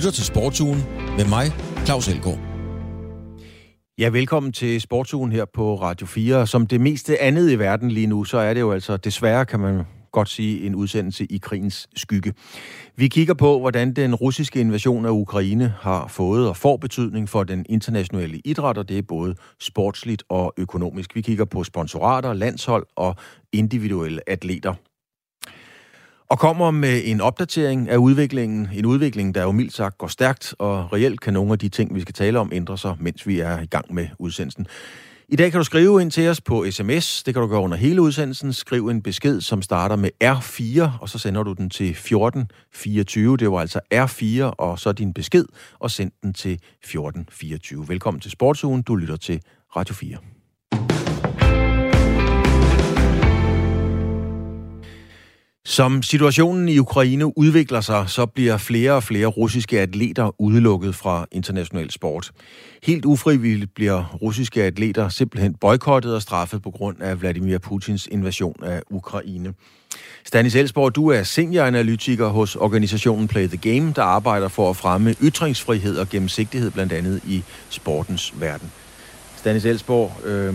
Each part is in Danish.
lytter til Sportsugen med mig, Claus Elgaard. Ja, velkommen til Sportsugen her på Radio 4. Som det meste andet i verden lige nu, så er det jo altså desværre, kan man godt sige, en udsendelse i krigens skygge. Vi kigger på, hvordan den russiske invasion af Ukraine har fået og får betydning for den internationale idræt, og det er både sportsligt og økonomisk. Vi kigger på sponsorater, landshold og individuelle atleter og kommer med en opdatering af udviklingen. En udvikling, der jo mildt sagt går stærkt, og reelt kan nogle af de ting, vi skal tale om, ændre sig, mens vi er i gang med udsendelsen. I dag kan du skrive ind til os på sms. Det kan du gøre under hele udsendelsen. Skriv en besked, som starter med R4, og så sender du den til 1424. Det var altså R4, og så din besked, og send den til 1424. Velkommen til Sportsugen. Du lytter til Radio 4. Som situationen i Ukraine udvikler sig, så bliver flere og flere russiske atleter udelukket fra international sport. Helt ufrivilligt bliver russiske atleter simpelthen boykottet og straffet på grund af Vladimir Putins invasion af Ukraine. Stanis Elsborg, du er senioranalytiker hos organisationen Play the Game, der arbejder for at fremme ytringsfrihed og gennemsigtighed blandt andet i sportens verden. Stanis Elsborg, øh,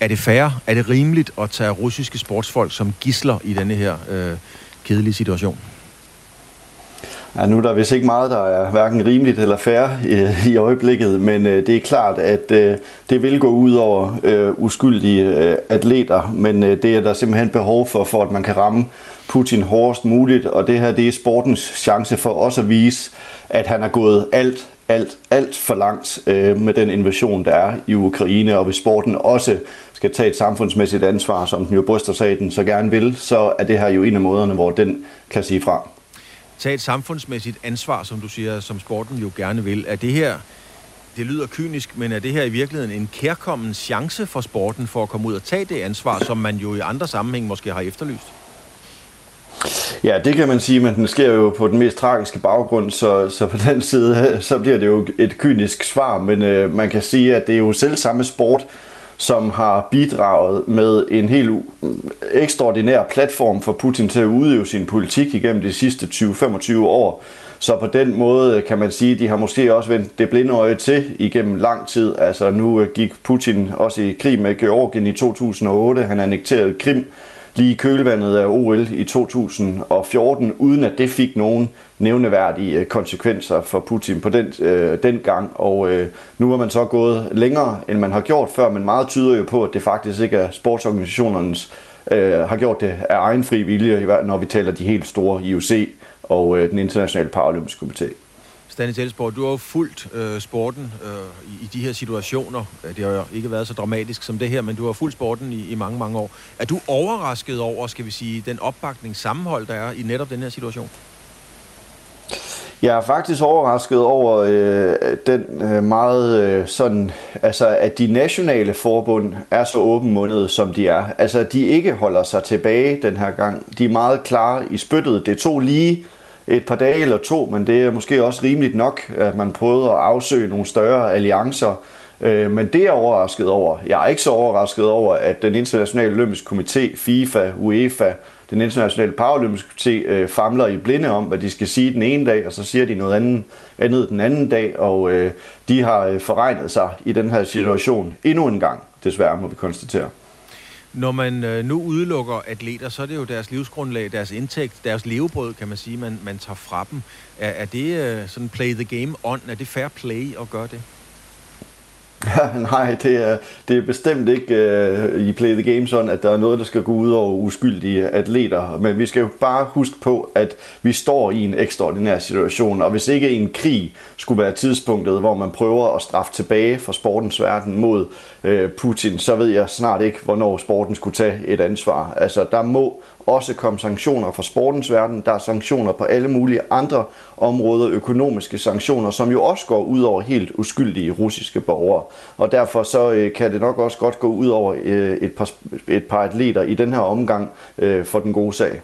er det fair, er det rimeligt at tage russiske sportsfolk som gisler i denne her øh, kedelige situation? Ja, nu er der vist ikke meget, der er hverken rimeligt eller fair øh, i øjeblikket, men øh, det er klart, at øh, det vil gå ud over øh, uskyldige øh, atleter, men øh, det er der simpelthen behov for, for at man kan ramme Putin hårdest muligt, og det her det er sportens chance for også at vise, at han er gået alt, alt, alt for langt øh, med den invasion, der er i Ukraine, og hvis sporten også skal tage et samfundsmæssigt ansvar, som den jo bryster sig den så gerne vil, så er det her jo en af måderne, hvor den kan sige fra. Tag et samfundsmæssigt ansvar, som du siger, som sporten jo gerne vil. Er det her, det lyder kynisk, men er det her i virkeligheden en kærkommen chance for sporten for at komme ud og tage det ansvar, som man jo i andre sammenhæng måske har efterlyst? Ja, det kan man sige, men den sker jo på den mest tragiske baggrund, så, så på den side, så bliver det jo et kynisk svar, men øh, man kan sige, at det er jo selv samme sport, som har bidraget med en helt ekstraordinær platform for Putin til at udøve sin politik igennem de sidste 20-25 år. Så på den måde øh, kan man sige, at de har måske også vendt det blinde øje til igennem lang tid. Altså nu øh, gik Putin også i krig med Georgien i 2008. Han annekterede Krim lige i kølvandet af OL i 2014, uden at det fik nogen nævneværdige øh, konsekvenser for Putin på den, øh, den gang. Og øh, nu er man så gået længere, end man har gjort før, men meget tyder jo på, at det faktisk ikke er sportsorganisationernes øh, har gjort det af egen fri vilje, når vi taler de helt store IOC og øh, den internationale paralympiske komité. Dennis Elsborg, du har jo fulgt øh, sporten øh, i, i de her situationer. Det har jo ikke været så dramatisk som det her, men du har fulgt sporten i, i mange, mange år. Er du overrasket over, skal vi sige, den opbakning, sammenhold, der er i netop den her situation? Jeg er faktisk overrasket over øh, den øh, meget øh, sådan, altså at de nationale forbund er så åbenmundede, som de er. Altså at de ikke holder sig tilbage den her gang. De er meget klare i spyttet. Det tog lige et par dage eller to, men det er måske også rimeligt nok, at man prøvede at afsøge nogle større alliancer. Øh, men det er jeg overrasket over. Jeg er ikke så overrasket over, at den internationale olympiske komité, FIFA, UEFA, den internationale paralympiske komité øh, famler i blinde om, hvad de skal sige den ene dag, og så siger de noget andet, andet den anden dag, og øh, de har øh, forregnet sig i den her situation endnu en gang, desværre må vi konstatere. Når man øh, nu udelukker atleter, så er det jo deres livsgrundlag, deres indtægt, deres levebrød, kan man sige, man, man tager fra dem. Er, er det øh, sådan play the game on? Er det fair play at gøre det? Ja, nej, det er, det er bestemt ikke uh, i Play the Game sådan, at der er noget, der skal gå ud over uskyldige atleter. Men vi skal jo bare huske på, at vi står i en ekstraordinær situation, og hvis ikke en krig skulle være tidspunktet, hvor man prøver at straffe tilbage fra sportens verden mod uh, Putin, så ved jeg snart ikke, hvornår sporten skulle tage et ansvar. Altså, der må også komme sanktioner fra sportens verden. Der er sanktioner på alle mulige andre områder, økonomiske sanktioner, som jo også går ud over helt uskyldige russiske borgere. Og derfor så øh, kan det nok også godt gå ud over øh, et, par, et par atleter i den her omgang øh, for den gode sag.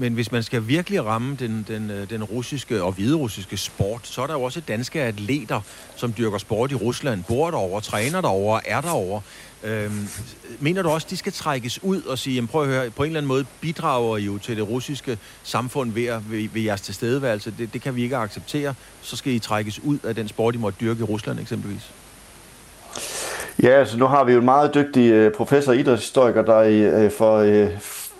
Men hvis man skal virkelig ramme den, den, øh, den russiske og hviderussiske sport, så er der jo også danske atleter, som dyrker sport i Rusland, bor derovre, træner derovre, er derovre. Øhm, mener du også, de skal trækkes ud og sige, jamen prøv at høre, på en eller anden måde bidrager I jo til det russiske samfund ved, ved, ved jeres tilstedeværelse. Det, det kan vi ikke acceptere. Så skal I trækkes ud af den sport, I måtte dyrke i Rusland eksempelvis. Ja, altså nu har vi jo en meget dygtig øh, professor idrætshistoriker, der i, øh, for øh,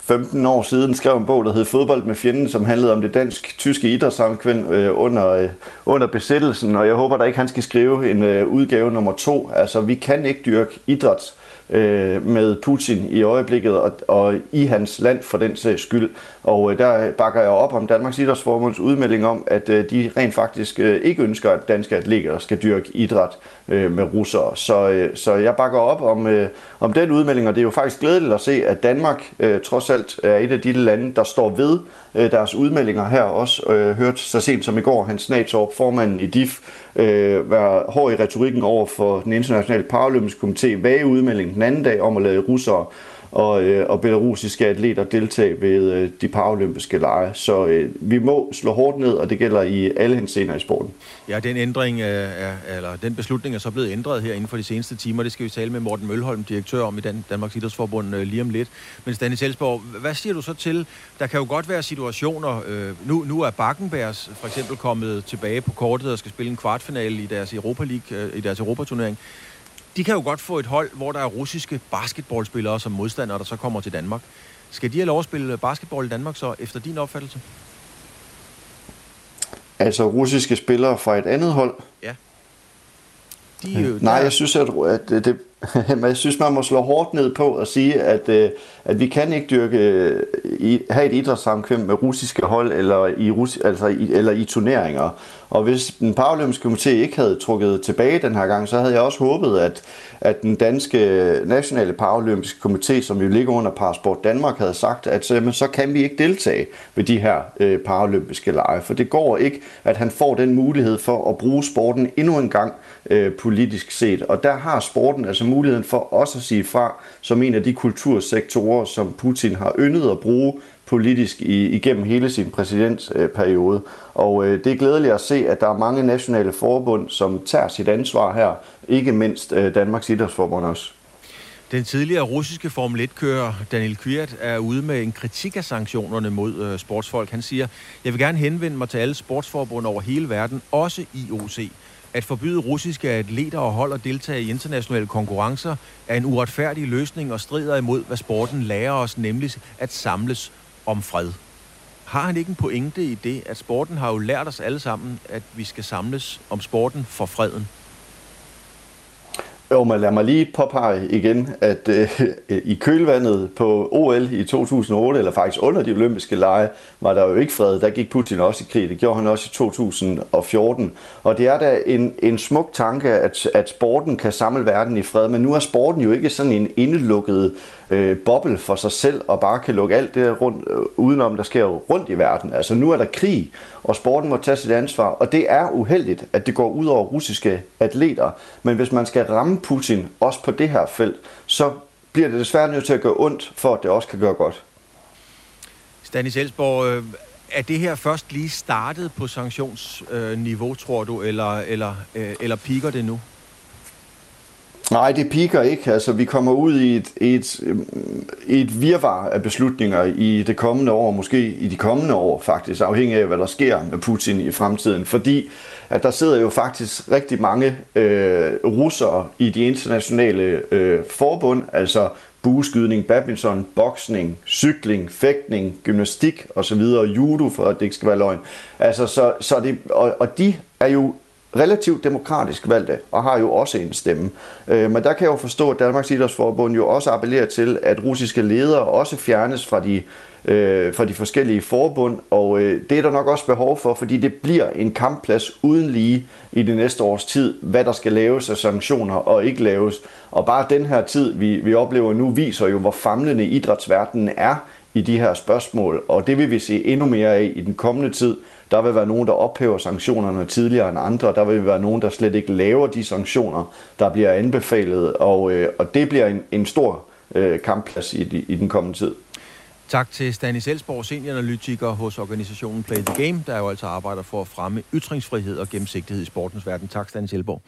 15 år siden skrev en bog, der hed Fodbold med fjenden, som handlede om det dansk-tyske idrætssamkvind øh, under, øh, under besættelsen, og jeg håber da ikke, han skal skrive en øh, udgave nummer to. Altså, vi kan ikke dyrke idræts øh, med Putin i øjeblikket og, og i hans land for den sags skyld. Og øh, der bakker jeg op om Danmarks Idrætsforbunds udmelding om, at øh, de rent faktisk øh, ikke ønsker, at danske atleter skal dyrke idræt øh, med russere. Så, øh, så jeg bakker op om, øh, om den udmelding, og det er jo faktisk glædeligt at se, at Danmark øh, trods alt er et af de lande, der står ved øh, deres udmeldinger her. Også øh, hørt så sent som i går, Hans Natorp, formanden i DIF, øh, være hård i retorikken over for den internationale paralympiske komité, vage udmelding den anden dag om at lade russere og, øh, og belarusiske atleter deltage ved øh, de paralympiske lege. Så øh, vi må slå hårdt ned, og det gælder i alle henseender i sporten. Ja, den ændring, øh, er, eller den beslutning er så blevet ændret her inden for de seneste timer. Det skal vi tale med Morten Mølholm, direktør om i Dan- Danmarks Idrætsforbund øh, lige om lidt. Men Stanis Elsborg, hvad siger du så til? Der kan jo godt være situationer. Øh, nu, nu er Bakkenbergs for eksempel kommet tilbage på kortet og skal spille en kvartfinale i deres Europa League, øh, i deres Europaturnering de kan jo godt få et hold, hvor der er russiske basketballspillere som modstandere, der så kommer til Danmark. Skal de have lov at spille basketball i Danmark så, efter din opfattelse? Altså russiske spillere fra et andet hold? De, øh, Nej, jeg synes, at, at det, Men jeg synes, man må slå hårdt ned på at sige, at, øh, at vi kan ikke dyrke, øh, have et idrætssamkvem med russiske hold eller i, Rus, altså i, eller i turneringer. Og hvis den paralympiske komité ikke havde trukket tilbage den her gang, så havde jeg også håbet, at, at den danske nationale paralympiske komité, som jo ligger under Parasport Danmark, havde sagt, at så, så kan vi ikke deltage ved de her øh, paralympiske lege. For det går ikke, at han får den mulighed for at bruge sporten endnu en gang øh, politisk set. Og der har sporten altså muligheden for også at sige fra som en af de kultursektorer, som Putin har yndet at bruge politisk i, igennem hele sin præsidentperiode. Og øh, det er glædeligt at se, at der er mange nationale forbund, som tager sit ansvar her, ikke mindst øh, Danmarks Idrætsforbund også. Den tidligere russiske Formel 1-kører Daniel Kvyat er ude med en kritik af sanktionerne mod øh, sportsfolk. Han siger, jeg vil gerne henvende mig til alle sportsforbund over hele verden, også IOC. At forbyde russiske atleter og hold at deltage i internationale konkurrencer er en uretfærdig løsning og strider imod, hvad sporten lærer os, nemlig at samles om fred. Har han ikke en pointe i det, at sporten har jo lært os alle sammen, at vi skal samles om sporten for freden? Jo, men lad mig lige påpege igen, at øh, i kølvandet på OL i 2008, eller faktisk under de olympiske lege, var der jo ikke fred. Der gik Putin også i krig. Det gjorde han også i 2014. Og det er da en, en smuk tanke, at, at sporten kan samle verden i fred. Men nu er sporten jo ikke sådan en indelukket øh, boble for sig selv, og bare kan lukke alt det rundt, øh, udenom, der sker jo rundt i verden. Altså nu er der krig, og sporten må tage sit ansvar. Og det er uheldigt, at det går ud over russiske atleter. Men hvis man skal ramme Putin, også på det her felt, så bliver det desværre nødt til at gøre ondt, for at det også kan gøre godt. Stanis Elsborg, øh, er det her først lige startet på sanktionsniveau, øh, tror du, eller, eller, øh, eller piker det nu? Nej, det piker ikke. Altså, vi kommer ud i et, et, et virvar af beslutninger i det kommende år, måske i de kommende år faktisk, afhængig af, hvad der sker med Putin i fremtiden. Fordi at der sidder jo faktisk rigtig mange øh, russere i de internationale øh, forbund, altså bueskydning, badminton, boksning, cykling, fægtning, gymnastik osv., judo, for at det ikke skal være løgn. Altså, så, så det, og, og de er jo relativt demokratisk valgte, og har jo også en stemme. Øh, men der kan jeg jo forstå, at Danmarks Idrætsforbund jo også appellerer til, at russiske ledere også fjernes fra de, øh, fra de forskellige forbund, og øh, det er der nok også behov for, fordi det bliver en kampplads uden lige i det næste års tid, hvad der skal laves af sanktioner og ikke laves. Og bare den her tid, vi, vi oplever nu, viser jo, hvor famlende idrætsverdenen er i de her spørgsmål, og det vil vi se endnu mere af i den kommende tid, der vil være nogen, der ophæver sanktionerne tidligere end andre. Der vil være nogen, der slet ikke laver de sanktioner, der bliver anbefalet. Og, øh, og det bliver en, en stor øh, kampplads i, i den kommende tid. Tak til Stanis Elsborg, senioranalytiker hos organisationen Play the Game, der jo altså arbejder for at fremme ytringsfrihed og gennemsigtighed i sportens verden. Tak, Stanis Elsborg.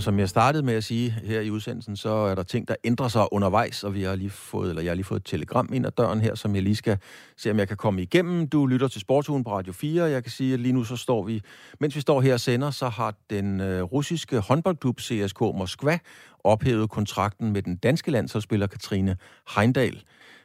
Og som jeg startede med at sige her i udsendelsen, så er der ting, der ændrer sig undervejs, og vi har lige fået, eller jeg har lige fået et telegram ind ad døren her, som jeg lige skal se, om jeg kan komme igennem. Du lytter til Sportsugen på Radio 4, jeg kan sige, at lige nu så står vi, mens vi står her og sender, så har den øh, russiske håndboldklub CSK Moskva ophævet kontrakten med den danske landsholdsspiller Katrine Heindal.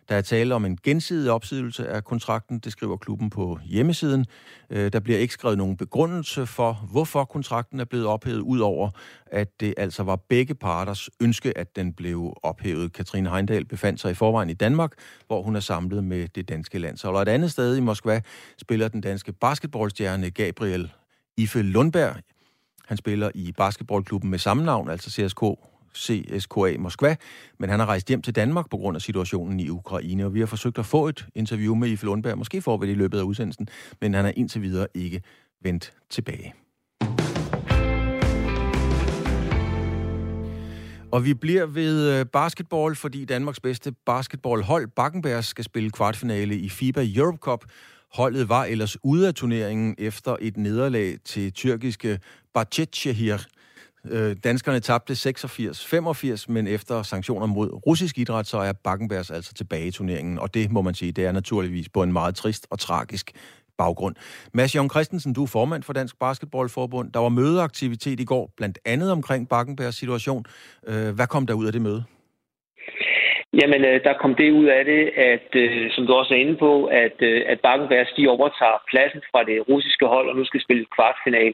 Der er tale om en gensidig opsigelse af kontrakten, det skriver klubben på hjemmesiden. Øh, der bliver ikke skrevet nogen begrundelse for, hvorfor kontrakten er blevet ophævet, udover at det altså var begge parters ønske, at den blev ophævet. Katrine Heindal befandt sig i forvejen i Danmark, hvor hun er samlet med det danske landshold. Og et andet sted i Moskva spiller den danske basketballstjerne Gabriel Ife Lundberg. Han spiller i basketballklubben med samme navn, altså CSK CSKA Moskva, men han har rejst hjem til Danmark på grund af situationen i Ukraine, og vi har forsøgt at få et interview med Ife Lundberg. Måske får vi det i løbet af udsendelsen, men han er indtil videre ikke vendt tilbage. Og vi bliver ved øh, basketball, fordi Danmarks bedste basketballhold, Bakkenberg, skal spille kvartfinale i FIBA Europe Cup. Holdet var ellers ude af turneringen efter et nederlag til tyrkiske Bahçeşehir Øh, danskerne tabte 86-85, men efter sanktioner mod russisk idræt, så er Bakkenbergs altså tilbage i turneringen, og det må man sige, det er naturligvis på en meget trist og tragisk baggrund. Mads Jørgen Christensen, du er formand for Dansk Basketballforbund. Der var mødeaktivitet i går, blandt andet omkring Bakkenbergs situation. Øh, hvad kom der ud af det møde? Jamen, øh, der kom det ud af det, at, øh, som du også er inde på, at, at Bakkenbergs de overtager pladsen fra det russiske hold, og nu skal spille kvartfinal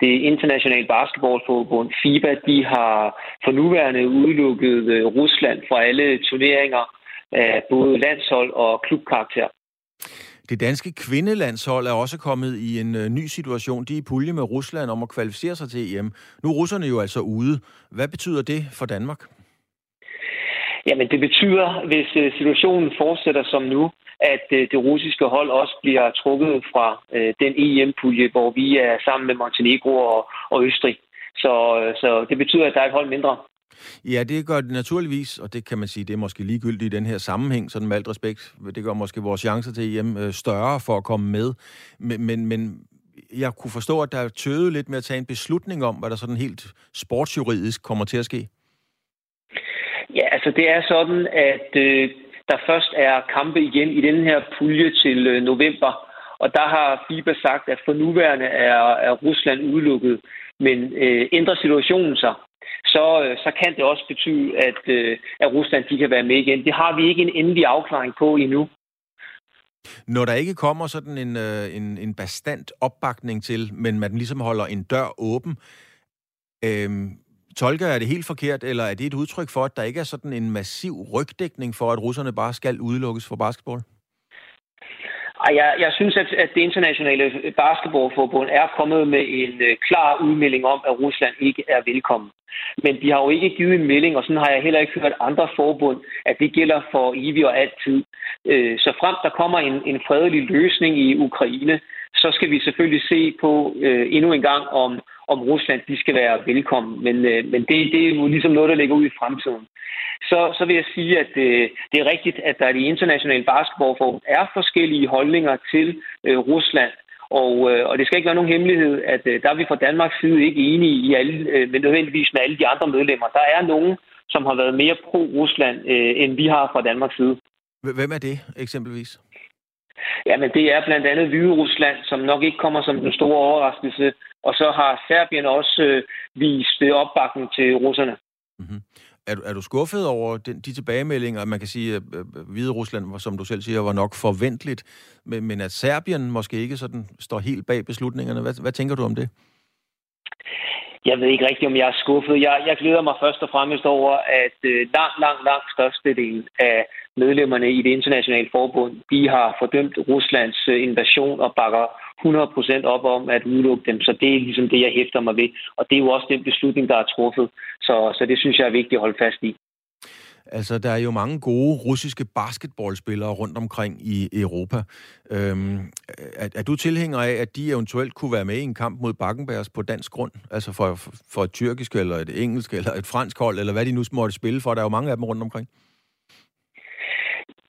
det internationale basketballforbund FIBA, de har for nuværende udelukket øh, Rusland fra alle turneringer af både landshold og klubkarakter. Det danske kvindelandshold er også kommet i en øh, ny situation. De er i pulje med Rusland om at kvalificere sig til EM. Nu er russerne jo altså ude. Hvad betyder det for Danmark? Jamen, det betyder, hvis øh, situationen fortsætter som nu, at øh, det russiske hold også bliver trukket fra øh, den EM-pulje, hvor vi er sammen med Montenegro og, og Østrig. Så, øh, så det betyder, at der er et hold mindre. Ja, det gør det naturligvis, og det kan man sige, det er måske ligegyldigt i den her sammenhæng, sådan med alt respekt. Det gør måske vores chancer til EM større for at komme med. Men, men, men jeg kunne forstå, at der er tøvet lidt med at tage en beslutning om, hvad der sådan helt sportsjuridisk kommer til at ske. Ja, altså det er sådan, at øh, der først er kampe igen i den her pulje til øh, november. Og der har FIBA sagt, at for nuværende er, er Rusland udelukket. Men øh, ændrer situationen sig, så, øh, så kan det også betyde, at, øh, at Rusland de kan være med igen. Det har vi ikke en endelig afklaring på endnu. Når der ikke kommer sådan en, øh, en, en bestandt opbakning til, men man ligesom holder en dør åben, øh, Tolker er det helt forkert, eller er det et udtryk for, at der ikke er sådan en massiv rygdækning for, at russerne bare skal udelukkes fra basketball? Jeg, jeg synes, at, at det internationale basketballforbund er kommet med en øh, klar udmelding om, at Rusland ikke er velkommen. Men de har jo ikke givet en melding, og sådan har jeg heller ikke hørt andre forbund, at det gælder for evigt og altid. Uh, så frem der kommer en, en fredelig løsning i Ukraine, så skal vi selvfølgelig se på øh, endnu en gang, om, om Rusland de skal være velkommen. Men, øh, men det, det er jo ligesom noget, der ligger ud i fremtiden. Så, så vil jeg sige, at øh, det er rigtigt, at der i de internationale basketballforbund er forskellige holdninger til øh, Rusland. Og, øh, og det skal ikke være nogen hemmelighed, at øh, der er vi fra Danmarks side ikke enige i alle, øh, men nødvendigvis med alle de andre medlemmer. Der er nogen, som har været mere pro-Rusland, øh, end vi har fra Danmarks side. Hvem er det eksempelvis? Jamen, det er blandt andet Hvide Rusland, som nok ikke kommer som den store overraskelse. Og så har Serbien også øh, vist opbakning til russerne. Mm-hmm. Er, du, er du skuffet over den, de tilbagemeldinger? Man kan sige, at øh, Hvide Rusland, som du selv siger, var nok forventeligt, men, men at Serbien måske ikke sådan står helt bag beslutningerne. Hvad, hvad tænker du om det? Jeg ved ikke rigtigt, om jeg er skuffet. Jeg, jeg glæder mig først og fremmest over, at øh, langt, langt, langt størstedelen af medlemmerne i det internationale forbund, de har fordømt Ruslands øh, invasion og bakker 100% op om at udelukke dem. Så det er ligesom det, jeg hæfter mig ved. Og det er jo også den beslutning, der er truffet. Så, så det synes jeg er vigtigt at holde fast i. Altså, der er jo mange gode russiske basketballspillere rundt omkring i Europa. Øhm, er, er du tilhænger af, at de eventuelt kunne være med i en kamp mod Bakkenbergs på dansk grund? Altså for, for et tyrkisk, eller et engelsk, eller et fransk hold, eller hvad de nu måtte spille for? Der er jo mange af dem rundt omkring.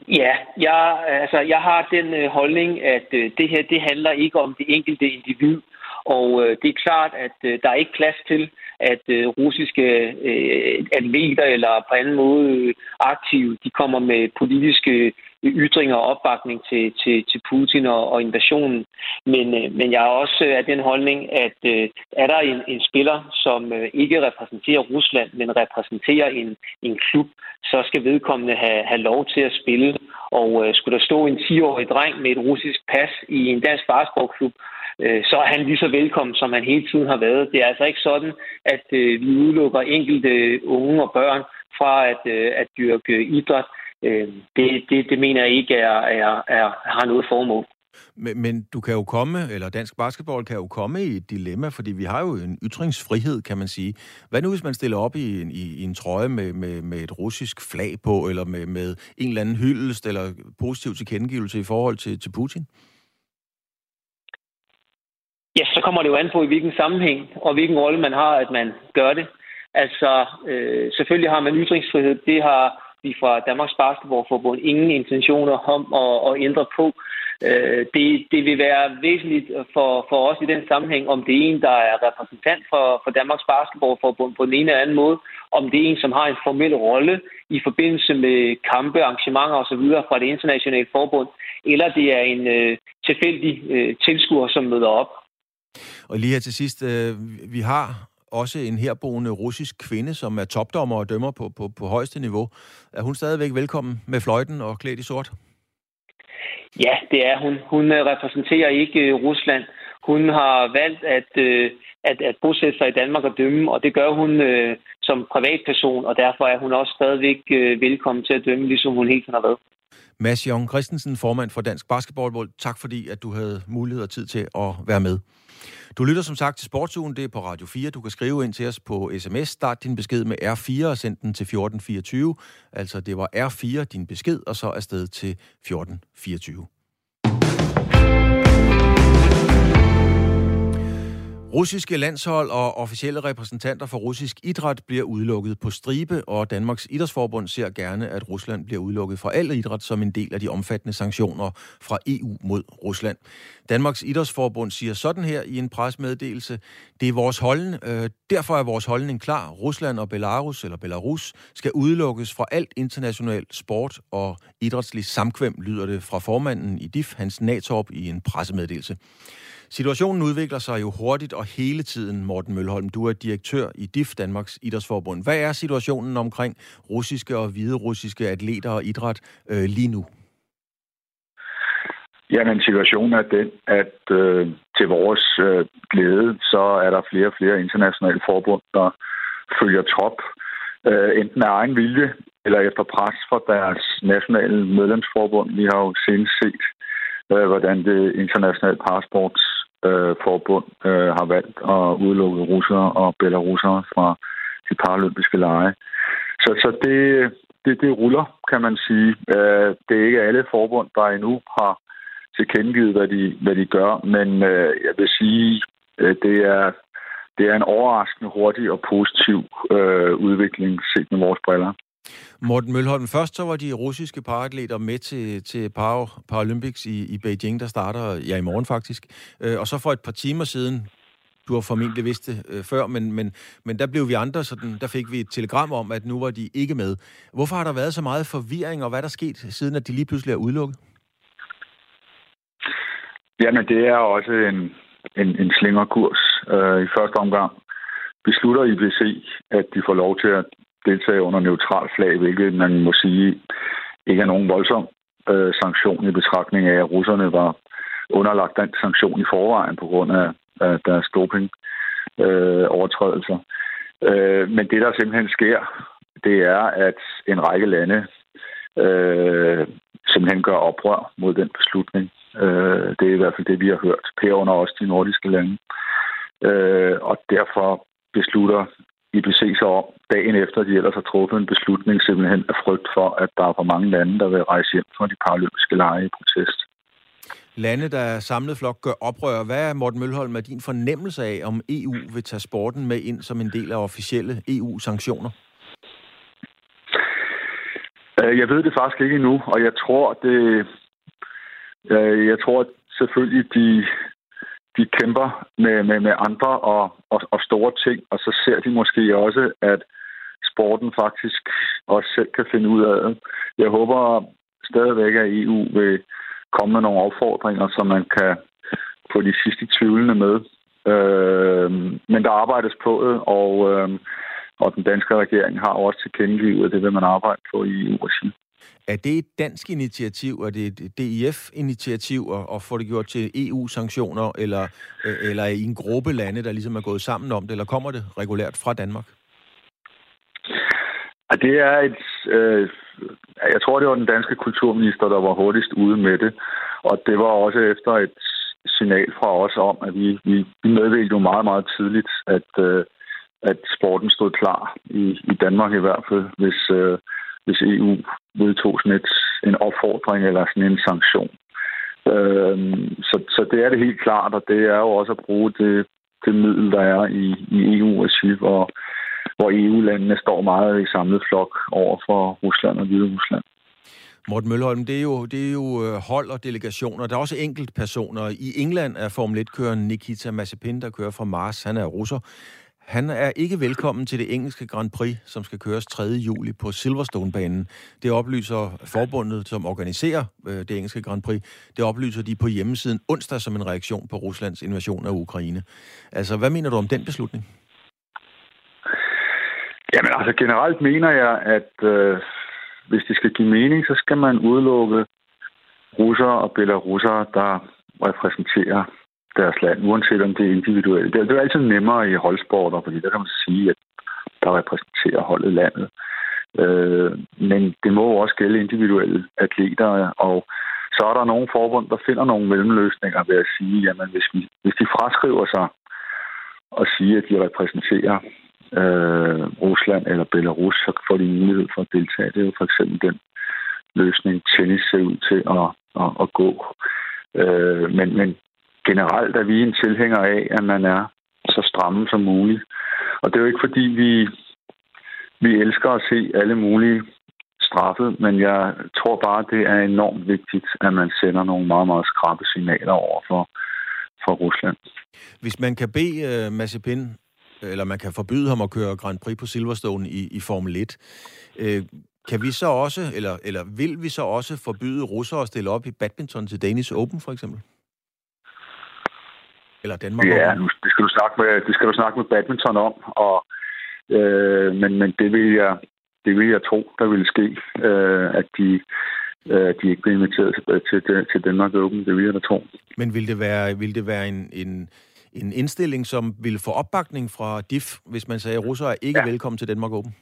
Ja, jeg, altså, jeg har den øh, holdning, at øh, det her det handler ikke om det enkelte individ. Og øh, det er klart, at øh, der er ikke plads til, at øh, russiske øh, atleter eller på anden måde øh, aktive, de kommer med politiske ytringer og opbakning til, til, til Putin og, og invasionen. Men, øh, men jeg er også af den holdning, at øh, er der en, en spiller, som øh, ikke repræsenterer Rusland, men repræsenterer en, en klub, så skal vedkommende have, have lov til at spille. Og øh, skulle der stå en 10-årig dreng med et russisk pas i en dansk basketballklub, øh, så er han lige så velkommen, som han hele tiden har været. Det er altså ikke sådan, at øh, vi udelukker enkelte unge og børn fra at, øh, at dyrke idræt. Øh, det, det, det mener jeg ikke er, er, er, har noget formål. Men, men du kan jo komme, eller dansk basketball kan jo komme i et dilemma, fordi vi har jo en ytringsfrihed, kan man sige. Hvad nu, hvis man stiller op i en, i, i en trøje med, med, med et russisk flag på, eller med, med en eller anden hyldest, eller positiv tilkendegivelse i forhold til, til Putin? Ja, så kommer det jo an på, i hvilken sammenhæng og hvilken rolle man har, at man gør det. Altså, øh, selvfølgelig har man ytringsfrihed. Det har vi fra Danmarks Basketballforbund ingen intentioner om at, at ændre på. Øh, det, det vil være væsentligt for, for os i den sammenhæng, om det er en, der er repræsentant for, for Danmarks Basketballforbund på den ene eller anden måde, om det er en, som har en formel rolle i forbindelse med kampe, arrangementer osv. fra det internationale forbund, eller det er en øh, tilfældig øh, tilskuer, som møder op. Og lige her til sidst, øh, vi har også en herboende russisk kvinde, som er topdommer og dømmer på, på, på højeste niveau. Er hun stadigvæk velkommen med fløjten og klædt i sort? Ja, det er hun. Hun øh, repræsenterer ikke øh, Rusland. Hun har valgt at, øh, at, at bosætte sig i Danmark og dømme, og det gør hun som privatperson, og derfor er hun også stadigvæk velkommen til at dømme, ligesom hun helt har været. Mads Jong Christensen, formand for Dansk Basketballbold. Tak fordi, at du havde mulighed og tid til at være med. Du lytter som sagt til Sportsugen, det er på Radio 4. Du kan skrive ind til os på sms. Start din besked med R4 og send den til 1424. Altså det var R4 din besked, og så afsted til 1424. Russiske landshold og officielle repræsentanter for russisk idræt bliver udelukket på stribe, og Danmarks Idrætsforbund ser gerne, at Rusland bliver udelukket fra al idræt som en del af de omfattende sanktioner fra EU mod Rusland. Danmarks Idrætsforbund siger sådan her i en presmeddelelse, det er vores holdning, øh, derfor er vores holdning klar. Rusland og Belarus eller Belarus skal udelukkes fra alt international sport og idrætslig samkvem, lyder det fra formanden i DIF, Hans Natorp, i en pressemeddelelse. Situationen udvikler sig jo hurtigt og hele tiden, Morten Mølholm. Du er direktør i DIF, Danmarks Idrætsforbund. Hvad er situationen omkring russiske og hviderussiske atleter og idræt øh, lige nu? Jamen, situationen er den, at øh, til vores øh, glæde, så er der flere og flere internationale forbund, der følger trop, øh, enten af egen vilje eller efter pres fra deres nationale medlemsforbund. Vi har jo senest set, øh, hvordan det internationale parasports øh, forbund øh, har valgt at udelukke russere og belarusere fra de paralympiske lege. Så, så det, det, det ruller, kan man sige. Øh, det er ikke alle forbund, der endnu har tilkendegivet, hvad de, hvad de gør, men øh, jeg vil sige, øh, det er det er en overraskende hurtig og positiv øh, udvikling set med vores briller. Morten Mølholm, først så var de russiske paratleter med til, til Paralympics i, i Beijing, der starter ja, i morgen faktisk. Øh, og så for et par timer siden, du har formentlig vidst det øh, før, men, men, men der blev vi andre, sådan, der fik vi et telegram om, at nu var de ikke med. Hvorfor har der været så meget forvirring, og hvad er der sket, siden at de lige pludselig er udelukket? Jamen, det er også en, en, en slingerkurs. Øh, I første omgang beslutter IBC, at de får lov til at deltage under neutral flag, hvilket man må sige ikke er nogen voldsom øh, sanktion i betragtning af, at russerne var underlagt den sanktion i forvejen på grund af, af deres doping øh, overtrædelser. Øh, men det, der simpelthen sker, det er, at en række lande øh, simpelthen gør oprør mod den beslutning. Øh, det er i hvert fald det, vi har hørt, herunder også de nordiske lande. Øh, og derfor beslutter IPC så om dagen efter, de ellers har truffet en beslutning simpelthen af frygt for, at der er for mange lande, der vil rejse hjem fra de paralympiske lege i protest. Lande, der er samlet flok, gør oprør. Hvad er, Morten Mølholm, med din fornemmelse af, om EU vil tage sporten med ind som en del af officielle EU-sanktioner? Øh, jeg ved det faktisk ikke endnu, og jeg tror, det, øh, jeg tror selvfølgelig, de, de kæmper med, med, med andre og, og, og store ting, og så ser de måske også, at sporten faktisk også selv kan finde ud af det. Jeg håber stadigvæk, at EU vil komme med nogle opfordringer, så man kan få de sidste tvivlende med. Øh, men der arbejdes på det, og, øh, og den danske regering har også tilkendegivet, at det vil man arbejde på i EU-regi. Er det et dansk initiativ? Er det et DIF-initiativ at, at få det gjort til EU-sanktioner, eller, øh, eller I en gruppe lande, der ligesom er gået sammen om det, eller kommer det regulært fra Danmark? Ja, Det er et... Øh, jeg tror, det var den danske kulturminister, der var hurtigst ude med det. Og det var også efter et signal fra os om, at vi, vi, vi meddelte jo meget, meget tidligt, at, øh, at sporten stod klar, i, i Danmark i hvert fald, hvis, øh, hvis EU vedtog sådan et, en opfordring eller sådan en sanktion. Øh, så, så det er det helt klart, og det er jo også at bruge det, det middel, der er i, i EU-regi, hvor hvor EU-landene står meget i samlet flok over for Rusland og Hvide Rusland. Morten Mølholm, det er, jo, det er jo øh, hold og delegationer. Der er også enkeltpersoner. I England er Formel 1-køren Nikita Mazepin, der kører fra Mars. Han er russer. Han er ikke velkommen til det engelske Grand Prix, som skal køres 3. juli på Silverstone-banen. Det oplyser forbundet, som organiserer øh, det engelske Grand Prix. Det oplyser de på hjemmesiden onsdag som en reaktion på Ruslands invasion af Ukraine. Altså, hvad mener du om den beslutning? Jamen altså generelt mener jeg, at øh, hvis det skal give mening, så skal man udelukke russere og belarusere, der repræsenterer deres land, uanset om det er individuelt. Det det er altid nemmere i holdsporter, fordi der kan man sige, at der repræsenterer holdet landet. Øh, men det må også gælde individuelle atleter, og så er der nogle forbund, der finder nogle mellemløsninger ved at sige, jamen hvis, vi, hvis de fraskriver sig og siger, at de repræsenterer øh, Rusland eller Belarus, så får de mulighed for at deltage. Det er jo for eksempel den løsning, tennis ser ud til at, at, at gå. Øh, men, men generelt er vi en tilhænger af, at man er så stramme som muligt. Og det er jo ikke fordi, vi, vi elsker at se alle mulige straffet, men jeg tror bare, det er enormt vigtigt, at man sender nogle meget, meget skrappe signaler over for, for Rusland. Hvis man kan bede øh, uh, Mazepin eller man kan forbyde ham at køre Grand Prix på Silverstone i, i Formel 1. Øh, kan vi så også, eller, eller vil vi så også forbyde russere at stille op i badminton til Danish Open, for eksempel? Eller Danmark Ja, nu, det skal du snakke med, det skal du snakke med badminton om, og, øh, men, men det vil jeg, det vil jeg tro, der vil ske, øh, at de, øh, de ikke bliver inviteret til, til, til Danmark Open. Det vil jeg da tro. Men vil det være, vil det være en, en, en indstilling, som ville få opbakning fra DIF, hvis man sagde, at russere er ikke ja. velkommen til Danmark Open?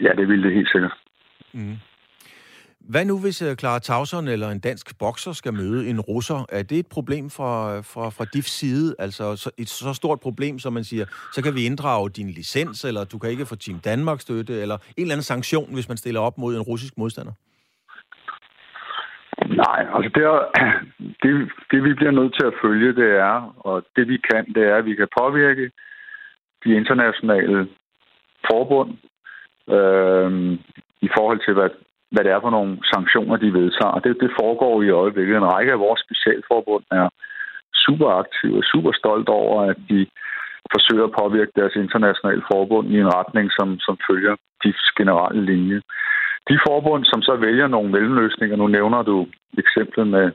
Ja, det ville det helt sikkert. Mm. Hvad nu, hvis øh, Clara Tauson eller en dansk bokser skal møde en russer? Er det et problem fra, fra, fra DIFs side? Altså så, et så stort problem, som man siger, så kan vi inddrage din licens, eller du kan ikke få Team Danmark støtte, eller en eller anden sanktion, hvis man stiller op mod en russisk modstander? Nej, altså det, det, det vi bliver nødt til at følge, det er, og det vi kan, det er, at vi kan påvirke de internationale forbund øh, i forhold til, hvad, hvad det er for nogle sanktioner, de vedtager. Det, det foregår i øjeblikket. En række af vores specialforbund er super aktive og super stolt over, at de forsøger at påvirke deres internationale forbund i en retning, som, som følger DIFs generelle linje. De forbund, som så vælger nogle mellemløsninger, nu nævner du eksemplet med,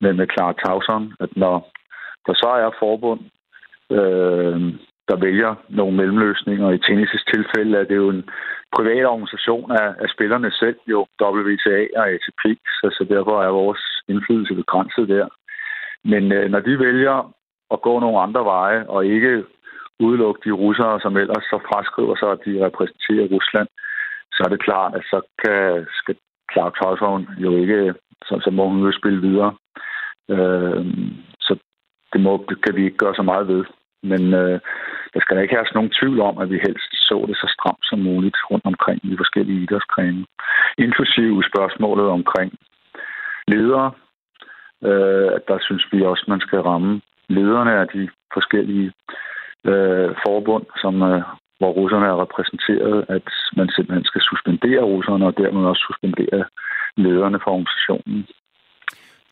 med, med Clara Tauson, at når der så er forbund, øh, der vælger nogle mellemløsninger, i tennis' tilfælde er det jo en privat organisation af, af spillerne selv, jo WTA og ATP, så, så derfor er vores indflydelse begrænset der. Men øh, når de vælger at gå nogle andre veje, og ikke udelukke de russere, som ellers så fraskriver sig, at de repræsenterer Rusland, så er det klart, at så kan, skal Clark Tolson jo ikke, så, så må hun jo spille videre. Øh, så det, må, det kan vi ikke gøre så meget ved. Men øh, der skal da ikke have nogen tvivl om, at vi helst så det så stramt som muligt rundt omkring i de forskellige idrætsgrene. Inklusive spørgsmålet omkring ledere. Øh, der synes vi også, at man skal ramme lederne af de forskellige øh, forbund, som, øh, hvor russerne er repræsenteret, at man simpelthen skal suspendere russerne og dermed også suspendere lederne for organisationen.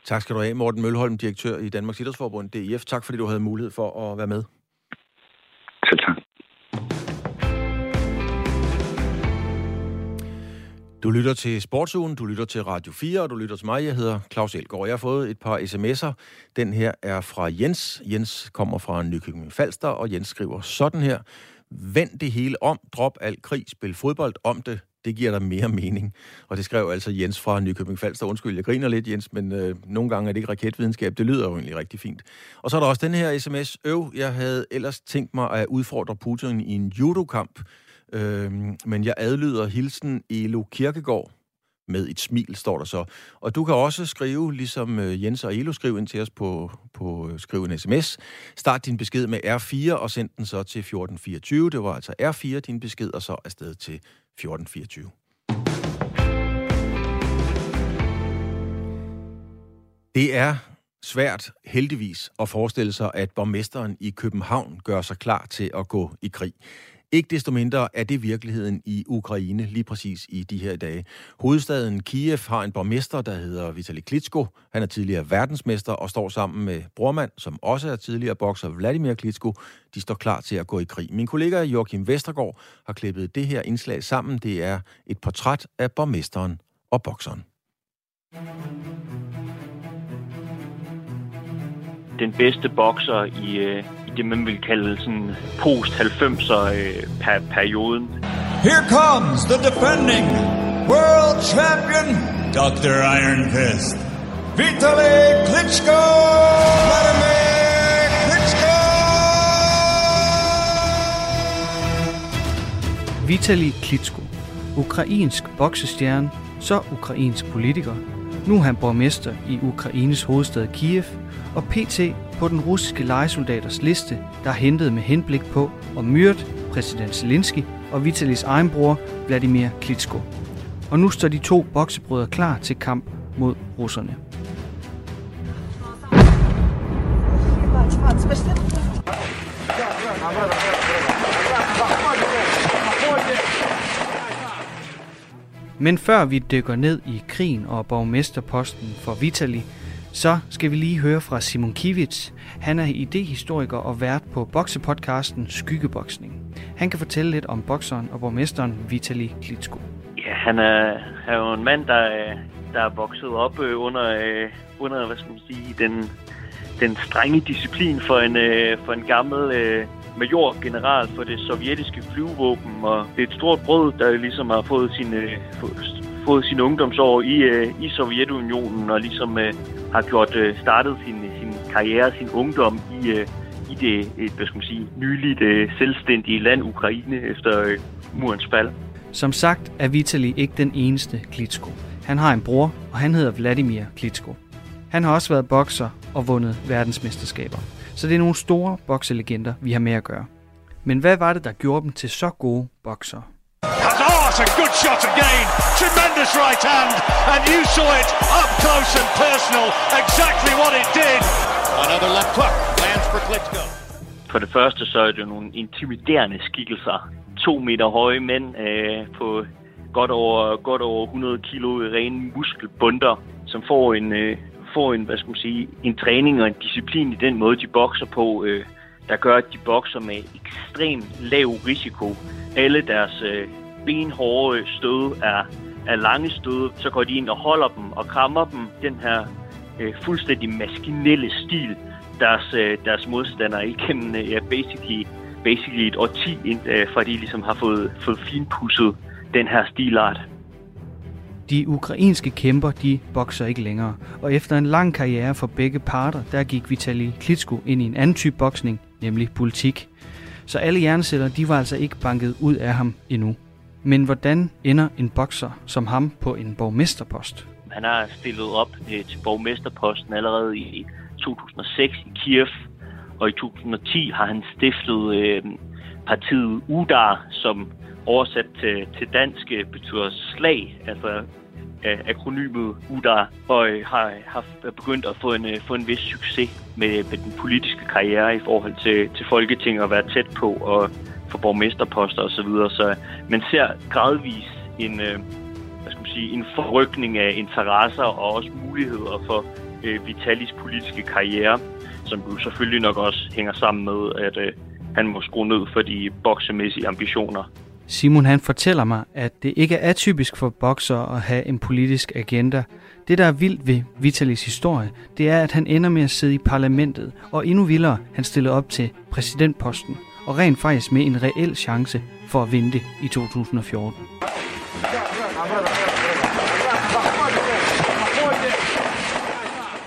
Tak skal du have, Morten Mølholm, direktør i Danmarks Idrætsforbund, DIF. Tak fordi du havde mulighed for at være med. Selv tak. Du lytter til Sportsugen, du lytter til Radio 4, og du lytter til mig. Jeg hedder Claus Elgaard. Jeg har fået et par sms'er. Den her er fra Jens. Jens kommer fra Nykøbing Falster, og Jens skriver sådan her. Vend det hele om, drop al krig, spil fodbold om det. Det giver dig mere mening. Og det skrev altså Jens fra Nykøbing Falster. Undskyld, jeg griner lidt, Jens, men øh, nogle gange er det ikke raketvidenskab. Det lyder jo egentlig rigtig fint. Og så er der også den her sms. Øv, jeg havde ellers tænkt mig at udfordre Putin i en judokamp. Øh, men jeg adlyder hilsen Elo Kirkegaard med et smil, står der så. Og du kan også skrive, ligesom øh, Jens og Elo skriver ind til os på, på øh, skriv skrive en sms. Start din besked med R4 og send den så til 1424. Det var altså R4 din besked, og så afsted til 1424. Det er svært, heldigvis, at forestille sig, at borgmesteren i København gør sig klar til at gå i krig. Ikke desto mindre er det virkeligheden i Ukraine lige præcis i de her dage. Hovedstaden Kiev har en borgmester, der hedder Vitali Klitschko. Han er tidligere verdensmester og står sammen med brormand, som også er tidligere bokser Vladimir Klitschko. De står klar til at gå i krig. Min kollega Joachim Vestergaard har klippet det her indslag sammen. Det er et portræt af borgmesteren og bokseren. Den bedste bokser i, øh, det, man vil kalde sådan post-90'er øh, per perioden. Here comes the defending world champion, Dr. Iron Fist, Vitaly Klitschko! Vladimir Klitschko! Vitaly Klitschko, ukrainsk boksestjerne, så ukrainsk politiker. Nu er han borgmester i Ukraines hovedstad Kiev, og PT på den russiske legesoldaters liste, der er hentet med henblik på at myrde præsident Zelensky og Vitalis egen bror Vladimir Klitschko. Og nu står de to boksebrødre klar til kamp mod russerne. Men før vi dykker ned i krigen og borgmesterposten for Vitali, så skal vi lige høre fra Simon Kivits. Han er idehistoriker og vært på boksepodcasten Skyggeboksning. Han kan fortælle lidt om bokseren og borgmesteren Vitali Klitschko. Ja, han er, er jo en mand, der, der er vokset op øh, under, øh, under hvad skal man sige, den, den strenge disciplin for en, øh, for en gammel major general for det sovjetiske flyvåben, og det er et stort brød, der ligesom har fået sin, fået sin ungdomsår i, i Sovjetunionen, og ligesom har gjort øh, startet sin, sin karriere, sin ungdom i, øh, i det et, hvad skal man sige, nyligt øh, selvstændige land Ukraine efter øh, murens fald. Som sagt er Vitali ikke den eneste Klitschko. Han har en bror, og han hedder Vladimir Klitschko. Han har også været bokser og vundet verdensmesterskaber. Så det er nogle store bokselegender, vi har med at gøre. Men hvad var det, der gjorde dem til så gode bokser? That's a good shot again. Tremendous right hand. And you saw it up close and personal. Exactly what it did. Another left hook lands for Klitschko. For det første så er det nogle intimiderende skikkelser. To meter høje mænd øh, på godt over, godt over 100 kilo rene muskelbunder, som får en, øh, får en, hvad skal man sige, en træning og en disciplin i den måde, de bokser på, øh, der gør, at de bokser med ekstrem lav risiko. Alle deres øh, benhårde stød er, er lange stød, så går de ind og holder dem og krammer dem. Den her øh, fuldstændig maskinelle stil, deres, øh, deres modstandere igennem øh, ja, basically, basically et årti, øh, fra de ligesom har fået, fået finpudset den her stilart. De ukrainske kæmper, de bokser ikke længere, og efter en lang karriere for begge parter, der gik Vitali Klitschko ind i en anden type boksning, nemlig politik. Så alle hjerneceller, de var altså ikke banket ud af ham endnu. Men hvordan ender en bokser som ham på en borgmesterpost? Han har stillet op øh, til borgmesterposten allerede i 2006 i Kiev, og i 2010 har han stiftet øh, partiet UDAR, som oversat til, til dansk øh, betyder slag, altså øh, akronymet UDAR, og øh, har, har begyndt at få en, øh, få en vis succes med, med den politiske karriere i forhold til, til Folketinget og være tæt på og for borgmesterposter osv. Så, videre. så man ser gradvis en, øh, hvad skal man sige, en forrykning af interesser og også muligheder for øh, Vitalis politiske karriere, som jo selvfølgelig nok også hænger sammen med, at øh, han må skrue ned for de boksemæssige ambitioner. Simon han fortæller mig, at det ikke er atypisk for bokser at have en politisk agenda. Det, der er vildt ved Vitalis historie, det er, at han ender med at sidde i parlamentet, og endnu vildere, han stiller op til præsidentposten, og rent faktisk med en reel chance for at vinde det i 2014.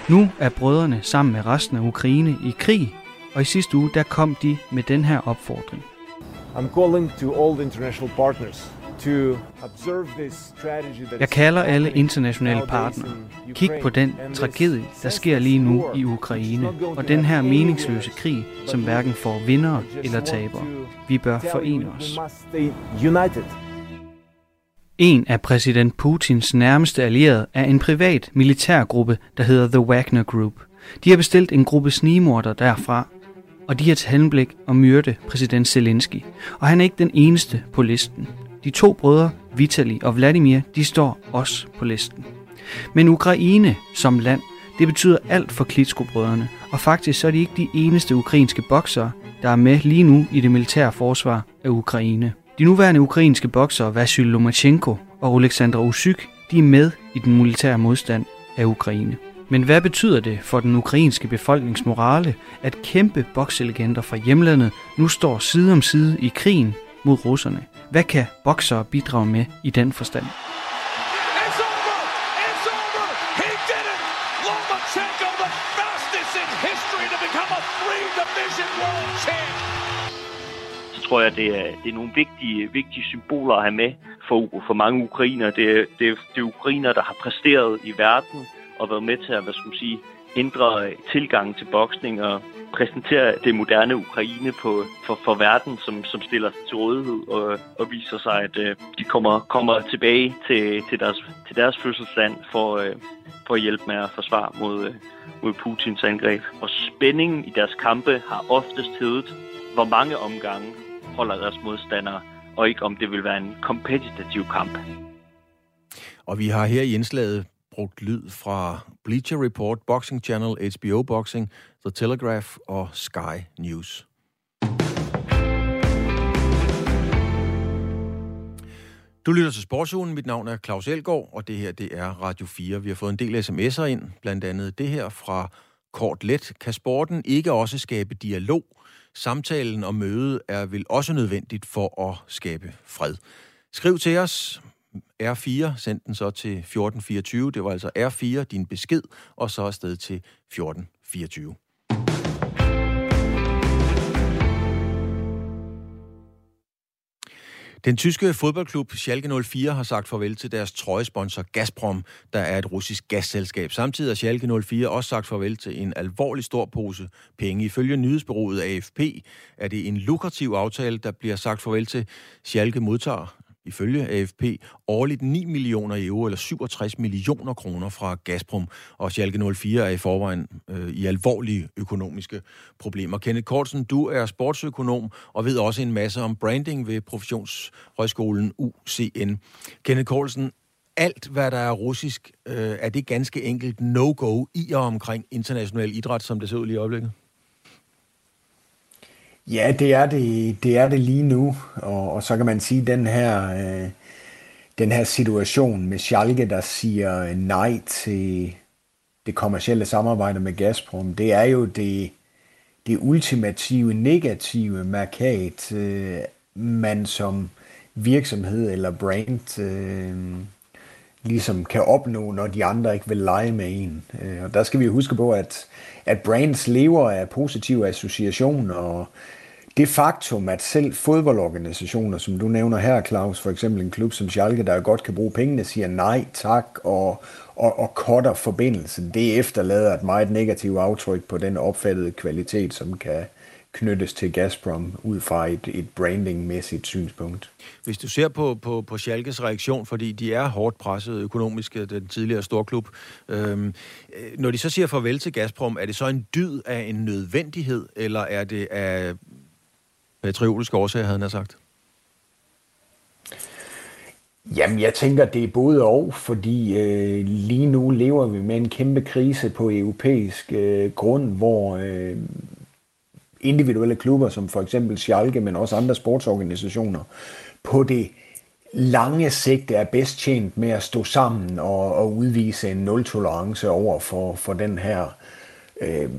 Nu er brødrene sammen med resten af Ukraine i krig, og i sidste uge der kom de med den her opfordring. I'm calling to all international partners jeg kalder alle internationale partnere. Kig på den tragedie, der sker lige nu i Ukraine, og den her meningsløse krig, som hverken får vindere eller tabere. Vi bør forene os. En af præsident Putins nærmeste allierede er en privat militærgruppe, der hedder The Wagner Group. De har bestilt en gruppe snigmorder derfra, og de har til henblik at myrde præsident Zelensky. Og han er ikke den eneste på listen. De to brødre, Vitali og Vladimir, de står også på listen. Men Ukraine som land, det betyder alt for Klitsko-brødrene, og faktisk så er de ikke de eneste ukrainske boksere, der er med lige nu i det militære forsvar af Ukraine. De nuværende ukrainske boksere Vasyl Lomachenko og Oleksandr Usyk, de er med i den militære modstand af Ukraine. Men hvad betyder det for den ukrainske befolkningsmorale, at kæmpe bokselegender fra hjemlandet nu står side om side i krigen mod russerne? Hvad kan boksere bidrage med i den forstand? så tror jeg, det er, det er nogle vigtige, vigtige symboler at have med for, for mange ukrainer. Det er, det, det er ukrainer, der har præsteret i verden, og været med til at hvad skal man sige, ændre tilgangen til boksning og præsentere det moderne Ukraine på, for, for verden, som, som stiller sig til rådighed og, og viser sig, at øh, de kommer, kommer tilbage til, til, deres, til deres fødselsland for, øh, for at hjælpe med at forsvare mod, øh, mod Putins angreb. Og spændingen i deres kampe har oftest heddet, hvor mange omgange holder deres modstandere, og ikke om det vil være en kompetitiv kamp. Og vi har her i indslaget brugt lyd fra Bleacher Report, Boxing Channel, HBO Boxing, The Telegraph og Sky News. Du lytter til Sportsugen. Mit navn er Claus Elgaard, og det her det er Radio 4. Vi har fået en del sms'er ind, blandt andet det her fra Kort Let. Kan sporten ikke også skabe dialog? Samtalen og mødet er vel også nødvendigt for at skabe fred. Skriv til os. R4, send den så til 1424. Det var altså R4, din besked, og så afsted til 1424. Den tyske fodboldklub Schalke 04 har sagt farvel til deres trøjesponsor Gazprom, der er et russisk gasselskab. Samtidig har Schalke 04 også sagt farvel til en alvorlig stor pose penge. Ifølge nyhedsbyrået AFP er det en lukrativ aftale, der bliver sagt farvel til. Schalke modtager ifølge AFP årligt 9 millioner euro eller 67 millioner kroner fra Gazprom, og Schalke 04 er i forvejen øh, i alvorlige økonomiske problemer. Kenneth Kortsen, du er sportsøkonom og ved også en masse om branding ved Professionshøjskolen UCN. Kenneth Kortsen, alt hvad der er russisk, øh, er det ganske enkelt no-go i og omkring international idræt, som det ser ud lige i øjeblikket? Ja, det er det, det er det lige nu, og, og så kan man sige, den her, øh, den her situation med Schalke, der siger nej til det kommercielle samarbejde med Gazprom, det er jo det, det ultimative negative markat, øh, man som virksomhed eller brand øh, ligesom kan opnå, når de andre ikke vil lege med en. Øh, og der skal vi huske på, at, at brands lever af positive associationer, og det faktum, at selv fodboldorganisationer, som du nævner her, Claus, for eksempel en klub som Schalke, der godt kan bruge pengene, siger nej, tak og, og, og cutter forbindelsen, det efterlader et meget negativt aftryk på den opfattede kvalitet, som kan, knyttes til Gazprom ud fra et, et brandingmæssigt synspunkt. Hvis du ser på, på, på Schalkes reaktion, fordi de er hårdt presset økonomisk, øh, den tidligere storklub, øhm, øh, når de så siger farvel til Gazprom, er det så en dyd af en nødvendighed, eller er det af patriotiske årsager, havde han sagt? Jamen, jeg tænker, det er både og, fordi øh, lige nu lever vi med en kæmpe krise på europæisk øh, grund, hvor øh, individuelle klubber, som for eksempel Schalke, men også andre sportsorganisationer, på det lange sigt er bedst tjent med at stå sammen og, og udvise en nul-tolerance over for, for den her øh,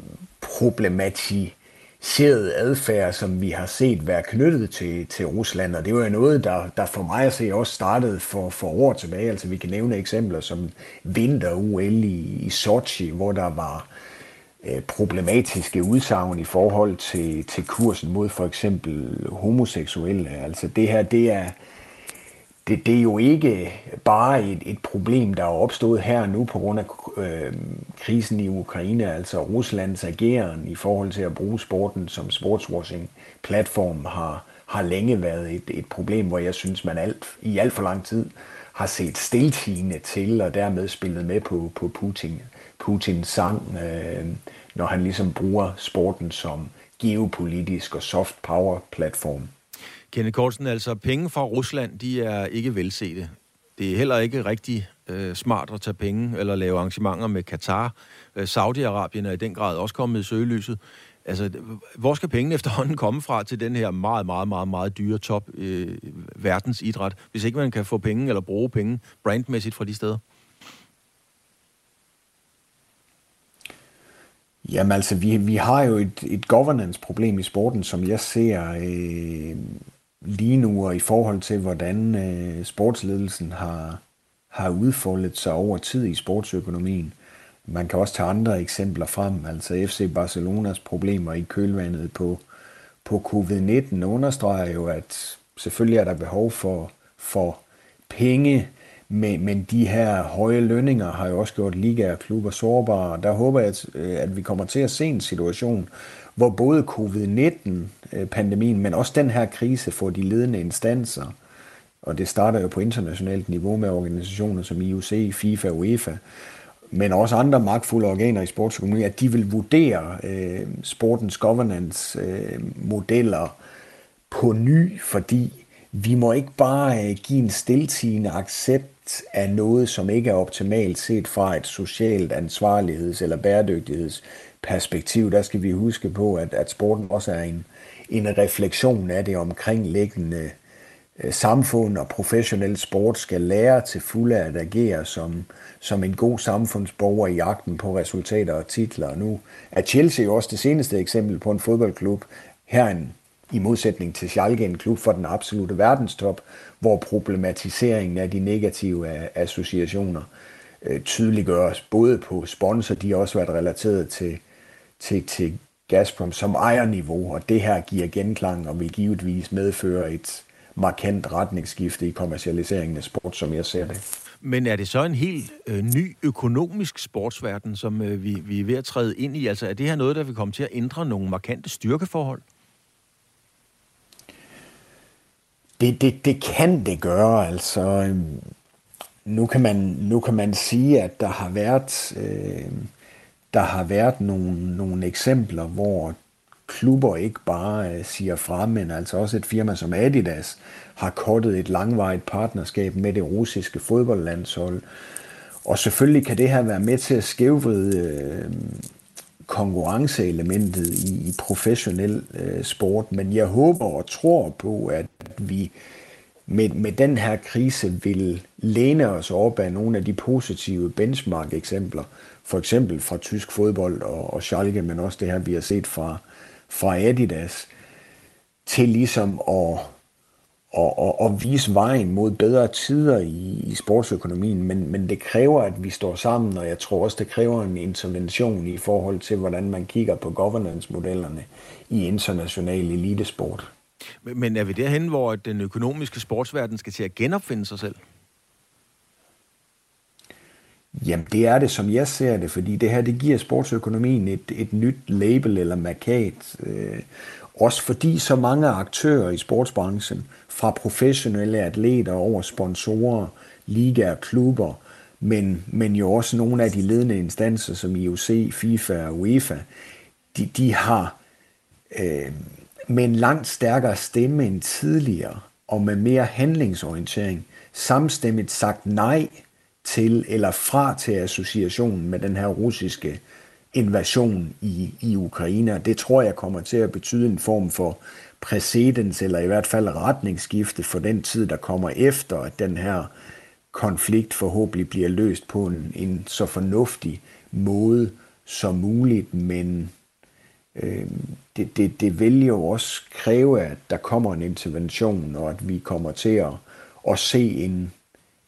problematik seriøse adfærd, som vi har set være knyttet til, til Rusland, og det var jo noget, der, der for mig at se også startede for, for år tilbage. Altså vi kan nævne eksempler som vinter-UL i, i Sochi, hvor der var øh, problematiske udsagn i forhold til, til kursen mod for eksempel homoseksuelle. Altså det her, det er, det, det er jo ikke bare et, et problem, der er opstået her nu på grund af øh, krisen i Ukraine, altså Ruslands ageren i forhold til at bruge sporten som sportswashing-platform har, har længe været et, et problem, hvor jeg synes, man alt, i alt for lang tid har set stiltigende til, og dermed spillet med på, på Putin, Putins sang, øh, når han ligesom bruger sporten som geopolitisk og soft power platform. Kenneth Kortsen, altså penge fra Rusland, de er ikke velsete. Det er heller ikke rigtig øh, smart at tage penge eller lave arrangementer med Katar. Øh, Saudi-Arabien er i den grad også kommet i søgelyset. Altså, hvor skal pengene efterhånden komme fra til den her meget, meget, meget, meget dyre top øh, verdensidræt, hvis ikke man kan få penge eller bruge penge brandmæssigt fra de steder? Jamen altså, vi, vi har jo et, et governance-problem i sporten, som jeg ser øh, lige nu, og i forhold til, hvordan øh, sportsledelsen har, har udfoldet sig over tid i sportsøkonomien. Man kan også tage andre eksempler frem, altså FC Barcelonas problemer i kølvandet på, på covid-19 understreger jo, at selvfølgelig er der behov for, for penge, men, men de her høje lønninger har jo også gjort liga og klubber sårbare. Der håber jeg, at, øh, at vi kommer til at se en situation, hvor både covid-19-pandemien, øh, men også den her krise får de ledende instanser, og det starter jo på internationalt niveau med organisationer som IOC, FIFA UEFA, men også andre magtfulde organer i sportsøkonomien, at de vil vurdere øh, sportens governance-modeller øh, på ny, fordi vi må ikke bare øh, give en stiltigende accept af noget, som ikke er optimalt set fra et socialt ansvarligheds- eller bæredygtigheds perspektiv, Der skal vi huske på, at, at sporten også er en, en refleksion af det omkringliggende øh, samfund og professionel sport skal lære til fulde at agere som, som en god samfundsborger i jagten på resultater og titler. Nu er Chelsea jo også det seneste eksempel på en fodboldklub. Her en i modsætning til Schalke, en klub for den absolute verdenstop, hvor problematiseringen af de negative associationer øh, tydeliggøres både på sponsor, de har også været relateret til, til, til Gazprom som ejerniveau, og det her giver genklang og vil givetvis medføre et markant retningsskifte i kommercialiseringen af sport, som jeg ser det. Men er det så en helt øh, ny økonomisk sportsverden, som øh, vi, vi er ved at træde ind i? Altså er det her noget, der vil komme til at ændre nogle markante styrkeforhold? Det, det, det kan det gøre, altså. Øhm, nu kan man, nu kan man sige, at der har været, øh, der har været nogle, nogle eksempler, hvor klubber ikke bare øh, siger fra, men altså også et firma som Adidas har kottet et langvarigt partnerskab med det russiske fodboldlandshold. Og selvfølgelig kan det her være med til at skævvride øh, konkurrenceelementet i, i professionel øh, sport, men jeg håber og tror på, at vi med, med den her krise vil læne os op af nogle af de positive benchmark-eksempler, for eksempel fra tysk fodbold og, og Schalke, men også det her, vi har set fra, fra Adidas, til ligesom at og, og, og vise vejen mod bedre tider i, i sportsøkonomien, men, men det kræver, at vi står sammen, og jeg tror også, det kræver en intervention i forhold til, hvordan man kigger på governance-modellerne i international elitesport. Men, men er vi derhen, hvor den økonomiske sportsverden skal til at genopfinde sig selv? Jamen, det er det, som jeg ser det, fordi det her, det giver sportsøkonomien et, et nyt label eller markat. Øh, også fordi så mange aktører i sportsbranchen, fra professionelle atleter over sponsorer, ligaer, klubber, men, men jo også nogle af de ledende instanser som IOC, FIFA og UEFA, de, de har øh, med en langt stærkere stemme end tidligere, og med mere handlingsorientering, samstemmigt sagt nej til eller fra til associationen med den her russiske invasion i, i Ukraine. det tror jeg kommer til at betyde en form for præcedens, eller i hvert fald retningsskifte for den tid, der kommer efter, at den her konflikt forhåbentlig bliver løst på en, en så fornuftig måde som muligt, men øh, det, det, det vil jo også kræve, at der kommer en intervention, og at vi kommer til at, at se en,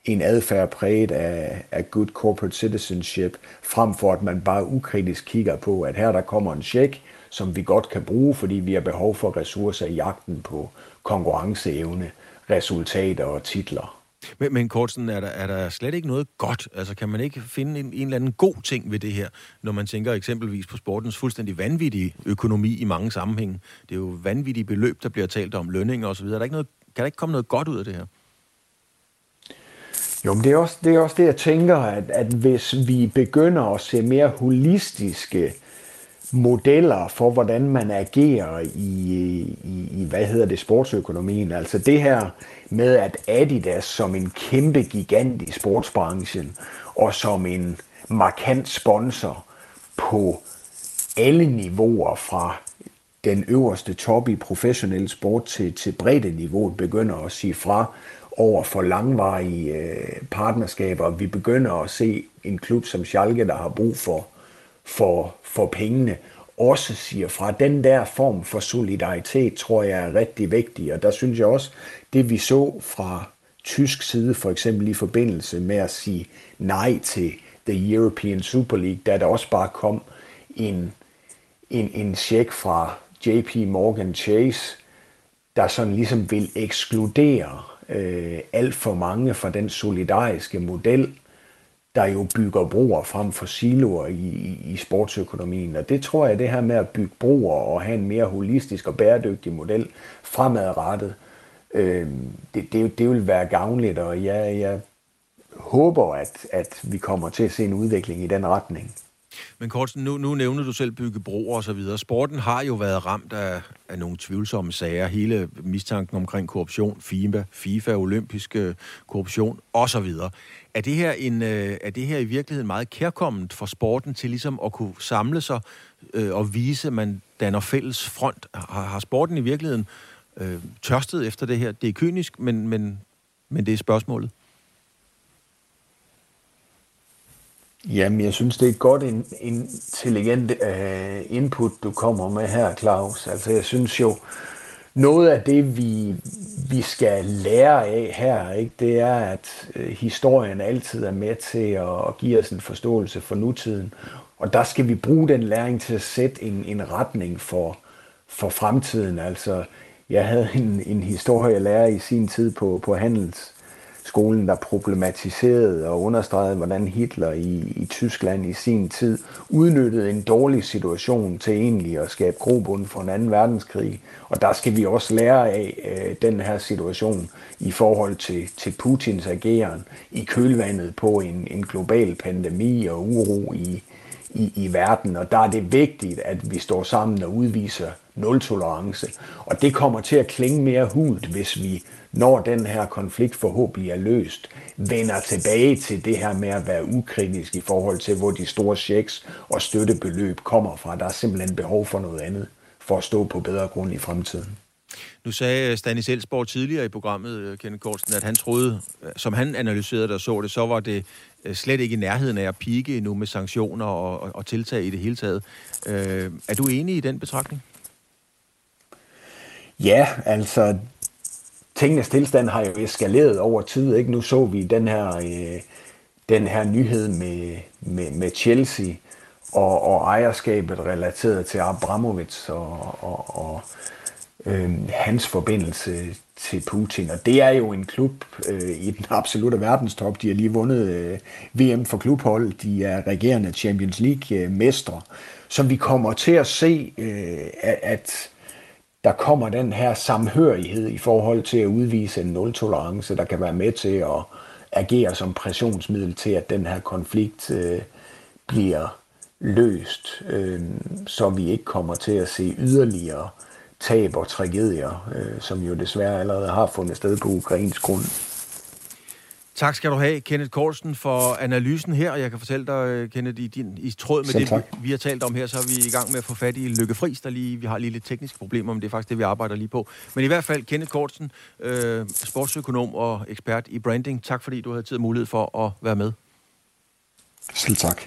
en adfærd præget af, af good corporate citizenship, frem for at man bare ukritisk kigger på, at her der kommer en check, som vi godt kan bruge, fordi vi har behov for ressourcer i jagten på konkurrenceevne, resultater og titler. Men, men Kortsen, er der, er der slet ikke noget godt? Altså, kan man ikke finde en, en eller anden god ting ved det her, når man tænker eksempelvis på sportens fuldstændig vanvittige økonomi i mange sammenhænge? Det er jo vanvittige beløb, der bliver talt om lønninger osv. Er der ikke noget, kan der ikke komme noget godt ud af det her? Jo, men det er også det, er også det jeg tænker, at, at hvis vi begynder at se mere holistiske modeller for, hvordan man agerer i, i, i hvad hedder det, sportsøkonomien. Altså det her med, at Adidas som en kæmpe gigant i sportsbranchen, og som en markant sponsor på alle niveauer fra den øverste top i professionel sport til, til bredde niveau begynder at sige fra over for langvarige øh, partnerskaber. Vi begynder at se en klub som Schalke, der har brug for, for, for pengene, også siger fra. Den der form for solidaritet, tror jeg er rigtig vigtig, og der synes jeg også, det vi så fra tysk side, for eksempel i forbindelse med at sige nej til The European Super League, da der også bare kom en, en, en check fra JP Morgan Chase, der sådan ligesom vil ekskludere øh, alt for mange fra den solidariske model, der jo bygger broer frem for siloer i, i, i sportsøkonomien. Og det tror jeg, det her med at bygge broer og have en mere holistisk og bæredygtig model fremadrettet, øh, det, det, det vil være gavnligt, og jeg, jeg håber, at, at vi kommer til at se en udvikling i den retning. Men Kortsen, nu, nu nævner du selv bygge broer og så videre. Sporten har jo været ramt af, af nogle tvivlsomme sager. Hele mistanken omkring korruption, FIBA, FIFA, olympiske øh, korruption og så videre. Er det her, en, øh, er det her i virkeligheden meget kærkommet for sporten til ligesom at kunne samle sig øh, og vise, at man danner fælles front? Har, har sporten i virkeligheden øh, tørstet efter det her? Det er kynisk, men, men, men det er spørgsmålet. Jamen, jeg synes, det er et godt intelligent øh, input, du kommer med her, Claus. Altså, jeg synes jo, noget af det, vi, vi skal lære af her, ikke, det er, at øh, historien altid er med til at, at give os en forståelse for nutiden. Og der skal vi bruge den læring til at sætte en, en retning for, for fremtiden. Altså, jeg havde en, en historielærer i sin tid på, på Handels skolen, der problematiserede og understregede, hvordan Hitler i, i Tyskland i sin tid udnyttede en dårlig situation til egentlig at skabe grobund for en anden verdenskrig. Og der skal vi også lære af øh, den her situation i forhold til, til Putins ageren i kølvandet på en, en global pandemi og uro i, i, i verden. Og der er det vigtigt, at vi står sammen og udviser nul-tolerance. Og det kommer til at klinge mere hult, hvis vi når den her konflikt forhåbentlig er løst, vender tilbage til det her med at være ukritisk i forhold til, hvor de store checks og støttebeløb kommer fra. Der er simpelthen behov for noget andet for at stå på bedre grund i fremtiden. Nu sagde Stanis Elsborg tidligere i programmet, øh, Kenneth Kortsen, at han troede, øh, som han analyserede det og så det, så var det øh, slet ikke i nærheden af at pike nu med sanktioner og, og, og tiltag i det hele taget. Øh, er du enig i den betragtning? Ja, altså tingenes tilstand har jo eskaleret over tid. Ikke? Nu så vi den her, øh, den her nyhed med, med, med Chelsea og, og ejerskabet relateret til Abramovic og, og, og øh, hans forbindelse til Putin. Og det er jo en klub øh, i den absolute verdenstop. De har lige vundet øh, VM for klubhold. De er regerende Champions League-mestre. Øh, som vi kommer til at se, øh, at, at der kommer den her samhørighed i forhold til at udvise en nul-tolerance, der kan være med til at agere som pressionsmiddel til, at den her konflikt øh, bliver løst, øh, så vi ikke kommer til at se yderligere tab og tragedier, øh, som jo desværre allerede har fundet sted på ukrainsk grund. Tak skal du have, Kenneth Korsen, for analysen her. Jeg kan fortælle dig, Kenneth, i, din, i tråd med Selv det, tak. vi, vi har talt om her, så er vi i gang med at få fat i Lykke Friis, der lige, vi har lige lidt tekniske problemer, men det er faktisk det, vi arbejder lige på. Men i hvert fald, Kenneth Korsen, øh, sportsøkonom og ekspert i branding. Tak fordi du havde tid og mulighed for at være med. Selv tak.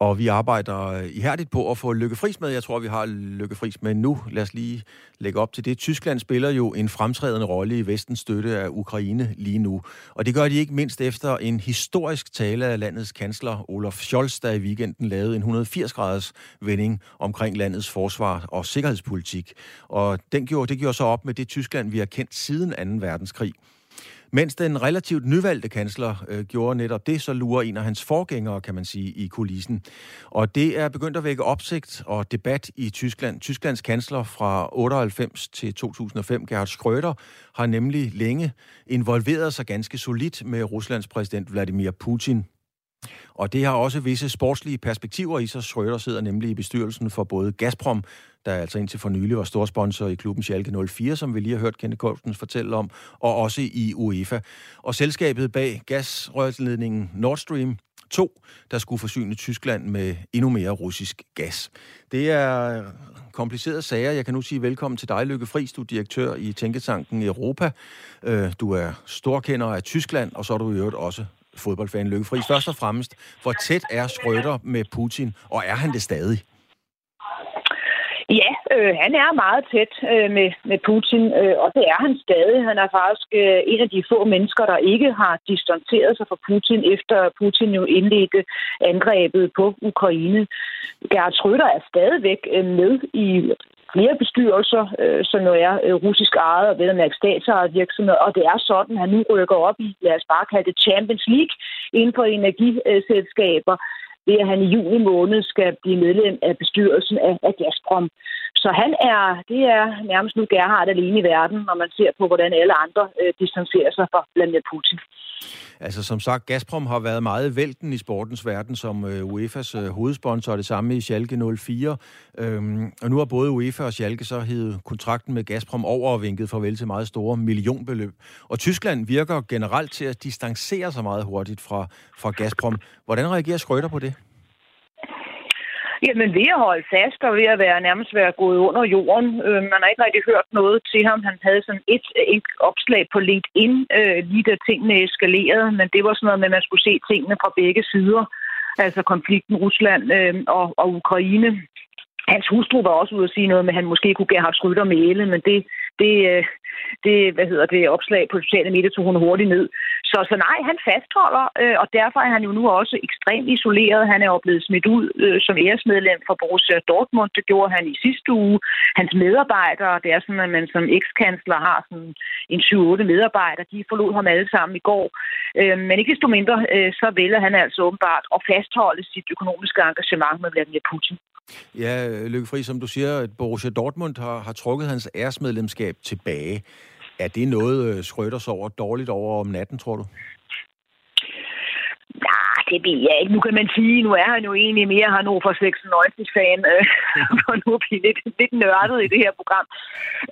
Og vi arbejder øh, ihærdigt på at få Lykke Friis med. Jeg tror, vi har Lykke Friis med nu. Lad os lige lægge op til det. Tyskland spiller jo en fremtrædende rolle i vestens støtte af Ukraine lige nu. Og det gør de ikke mindst efter en historisk tale af landets kansler Olaf Scholz, der i weekenden lavede en 180-graders vending omkring landets forsvar og sikkerhedspolitik. Og den gjorde, det gjorde så op med det Tyskland, vi har kendt siden 2. verdenskrig. Mens den relativt nyvalgte kansler øh, gjorde netop det, så lurer en af hans forgængere, kan man sige, i kulissen. Og det er begyndt at vække opsigt og debat i Tyskland. Tysklands kansler fra 98 til 2005, Gerhard Schröder, har nemlig længe involveret sig ganske solidt med Ruslands præsident Vladimir Putin. Og det har også visse sportslige perspektiver i sig. Schrøder sidder nemlig i bestyrelsen for både Gazprom, der altså indtil for nylig var storsponsor i klubben Schalke 04, som vi lige har hørt Kenneth Kolstens fortælle om, og også i UEFA. Og selskabet bag gasrørledningen Nord Stream 2, der skulle forsyne Tyskland med endnu mere russisk gas. Det er komplicerede sager. Jeg kan nu sige velkommen til dig, Lykke Friis. Du er direktør i Tænketanken Europa. Øh, du er storkender af Tyskland, og så er du i øvrigt også fodboldfan Lykke Friis. Først og fremmest, hvor tæt er Schrøder med Putin, og er han det stadig? Ja, øh, han er meget tæt øh, med, med Putin, øh, og det er han stadig. Han er faktisk øh, en af de få mennesker, der ikke har distanceret sig fra Putin, efter Putin jo indledte angrebet på Ukraine. Gerhard Schröder er stadigvæk øh, med i flere bestyrelser, øh, som jo er øh, russisk ejet og vel at mærke statsejet virksomheder, og det er sådan, at han nu rykker op i, lad os bare kalde det Champions League, inden for energiselskaber, ved at han i juni måned skal blive medlem af bestyrelsen af, af Gazprom. Så han er, det er nærmest nu Gerhard alene i verden, når man ser på, hvordan alle andre øh, distancerer sig fra blandt andet Putin. Altså som sagt, Gazprom har været meget vælten i sportens verden som øh, UEFA's øh, hovedsponsor, det samme i Schalke 04. Øhm, og nu har både UEFA og Schalke så hævet kontrakten med Gazprom over og vinket farvel til meget store millionbeløb. Og Tyskland virker generelt til at distancere sig meget hurtigt fra, fra Gazprom. Hvordan reagerer Schröder på det? Jamen ved at holde fast og ved at være nærmest være gået under jorden. Øh, man har ikke rigtig hørt noget til ham. Han havde sådan et, et opslag på LinkedIn, øh, lige da tingene eskalerede, men det var sådan noget med, at man skulle se tingene fra begge sider. Altså konflikten Rusland øh, og, og Ukraine. Hans hustru var også ude at sige noget med, at han måske kunne have Schröder male, men det, det, øh, det, hvad hedder det, opslag på sociale medier tog hun hurtigt ned. Så, så nej, han fastholder, øh, og derfor er han jo nu også ekstremt isoleret. Han er jo blevet smidt ud øh, som æresmedlem for Borussia Dortmund. Det gjorde han i sidste uge. Hans medarbejdere, det er sådan, at man som ekskansler har sådan en 7-8 medarbejdere, de forlod ham alle sammen i går. Øh, men ikke desto mindre, øh, så vælger han altså åbenbart at fastholde sit økonomiske engagement med Vladimir Putin. Ja, Lykke Fri, som du siger, at Borussia Dortmund har, har trukket hans æresmedlemskab tilbage. Er det noget, øh, Schröder sover dårligt over om natten, tror du? Det ved jeg ikke. Nu kan man sige, nu er han jo egentlig mere Hannover 96-fan, øh, for nu at blive lidt, lidt nørdet i det her program.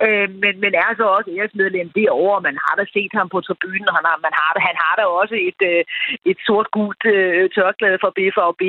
Øh, men, men er så også æresmedlem derovre, man har da set ham på tribunen, han har, man har, han har da også et, øh, et sort-gult øh, tørklæde for BFB.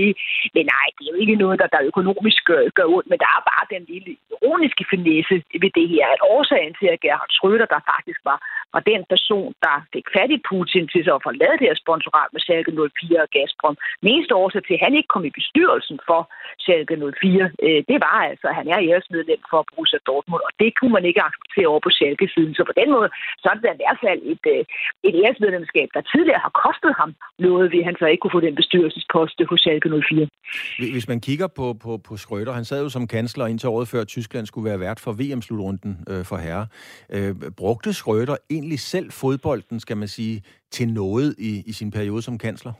Men nej, det er jo ikke noget, der, der økonomisk gør, gør ondt, men der er bare den lille ironiske finesse ved det her, at årsagen til, at Gerhard Schröder, der faktisk var, var den person, der fik fat i Putin til så at forlade det her sponsorat med Schalke 04 og gas Gazprom. Den eneste årsag til, at han ikke kom i bestyrelsen for Schalke 04, øh, det var altså, at han er æresmedlem for Borussia Dortmund, og det kunne man ikke acceptere over på Schalke-siden. Så på den måde, så er det i hvert fald et, øh, et æresmedlemskab, der tidligere har kostet ham noget, ved han så ikke kunne få den bestyrelsespost hos Schalke 04. Hvis man kigger på, på, på Schröder, han sad jo som kansler indtil året før Tyskland skulle være vært for VM-slutrunden øh, for herre. Øh, brugte Schröder egentlig selv fodbolden, skal man sige, til noget i, i sin periode som kansler?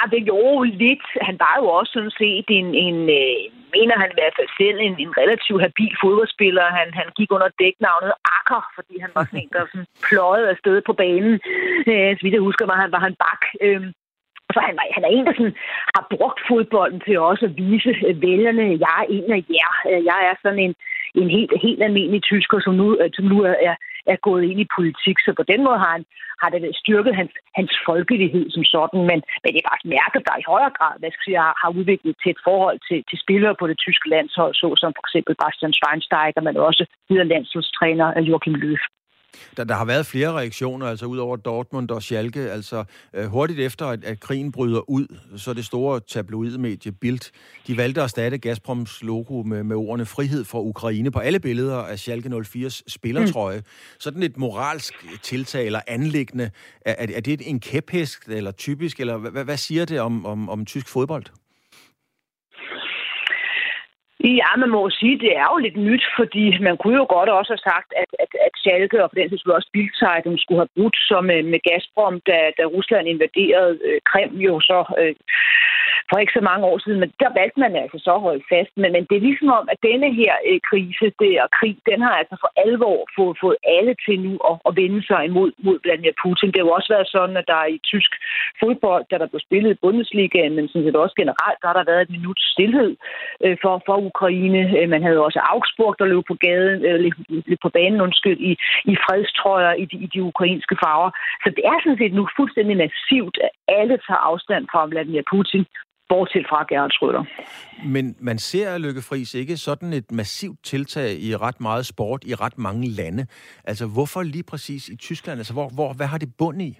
Ja, det jo lidt. Han var jo også sådan set en, en øh, mener han i hvert fald selv, en, en relativt habil fodboldspiller. Han, han gik under dæknavnet Akker, fordi han var sådan en, der sådan pløjede afsted på banen. Øh, så vidt jeg husker, var han, var han bak. Øh, så han, han er en, der sådan, har brugt fodbolden til også at vise øh, vælgerne, jeg er en af jer. Øh, jeg er sådan en, en helt, helt almindelig tysker, som nu, øh, som nu er, er gået ind i politik. Så på den måde har, han, har det styrket hans, hans folkelighed som sådan. Men, men det er bare et mærke, der i højere grad hvad skal jeg, har udviklet til et forhold til, til spillere på det tyske landshold, såsom for eksempel Bastian Schweinsteiger, men også videre landsholdstræner øh, Joachim Löw. Der, der har været flere reaktioner, altså ud over Dortmund og Schalke. Altså øh, hurtigt efter, at, at krigen bryder ud, så det store tabloidmedie Bild, de valgte at erstatte Gazproms logo med, med ordene frihed for Ukraine på alle billeder af Schalke 04's spillertrøje. Mm. Sådan et moralsk tiltag eller anlæggende, er, er det en kæphest eller typisk, eller hvad, hvad siger det om, om, om tysk fodbold? Ja, man må sige, det er jo lidt nyt, fordi man kunne jo godt også have sagt, at, at, at Schalke og for den sags også Bildzeitung skulle have brudt som med, med Gazprom, da, da Rusland invaderede øh, Krim jo så øh, for ikke så mange år siden. Men der valgte man altså så at holde fast. Men, men det er ligesom om, at denne her øh, krise det, og krig, den har altså for alvor fået, fået alle til nu at, at vende sig imod mod Vladimir Putin. Det har jo også været sådan, at der i tysk fodbold, da der blev spillet i Bundesligaen, men sådan set også generelt, der har der været et minut stillhed øh, for, for Ukraine. Øh, man havde også Augsburg, der løb på gaden, øh, løb på banen, undskyld, i, i fredstrøjer i de, i de ukrainske farver. Så det er sådan set nu fuldstændig massivt, at alle tager afstand fra Vladimir Putin, bortset fra Gerhard Schröder. Men man ser, Lykke Friis, ikke sådan et massivt tiltag i ret meget sport i ret mange lande. Altså, hvorfor lige præcis i Tyskland? Altså, hvor, hvor, hvad har det bund i?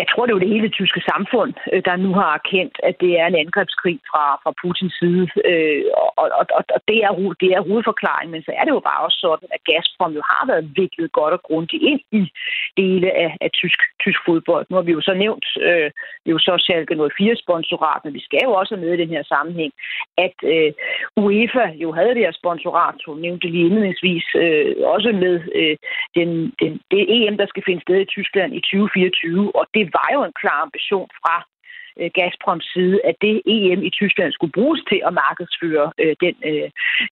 Jeg tror, det er jo det hele tyske samfund, øh, der nu har erkendt, at det er en angrebskrig fra, fra Putins side. Øh, og, og, og, og det, er, det er hovedforklaringen, men så er det jo bare også sådan, at Gazprom jo har været viklet godt og grundigt ind i dele af, af tysk, tysk fodbold. Nu har vi jo så nævnt øh, jo så Schalke 04-sponsorat, men vi skal jo også med i den her sammenhæng, at øh, UEFA jo havde det her sponsorat, hun nævnte lige indledningsvis, øh, også med øh, den, den, det EM, der skal finde sted i Tyskland i 2024 2020, og det var jo en klar ambition fra Øh, Gazproms side, at det EM i Tyskland skulle bruges til at markedsføre øh, den øh,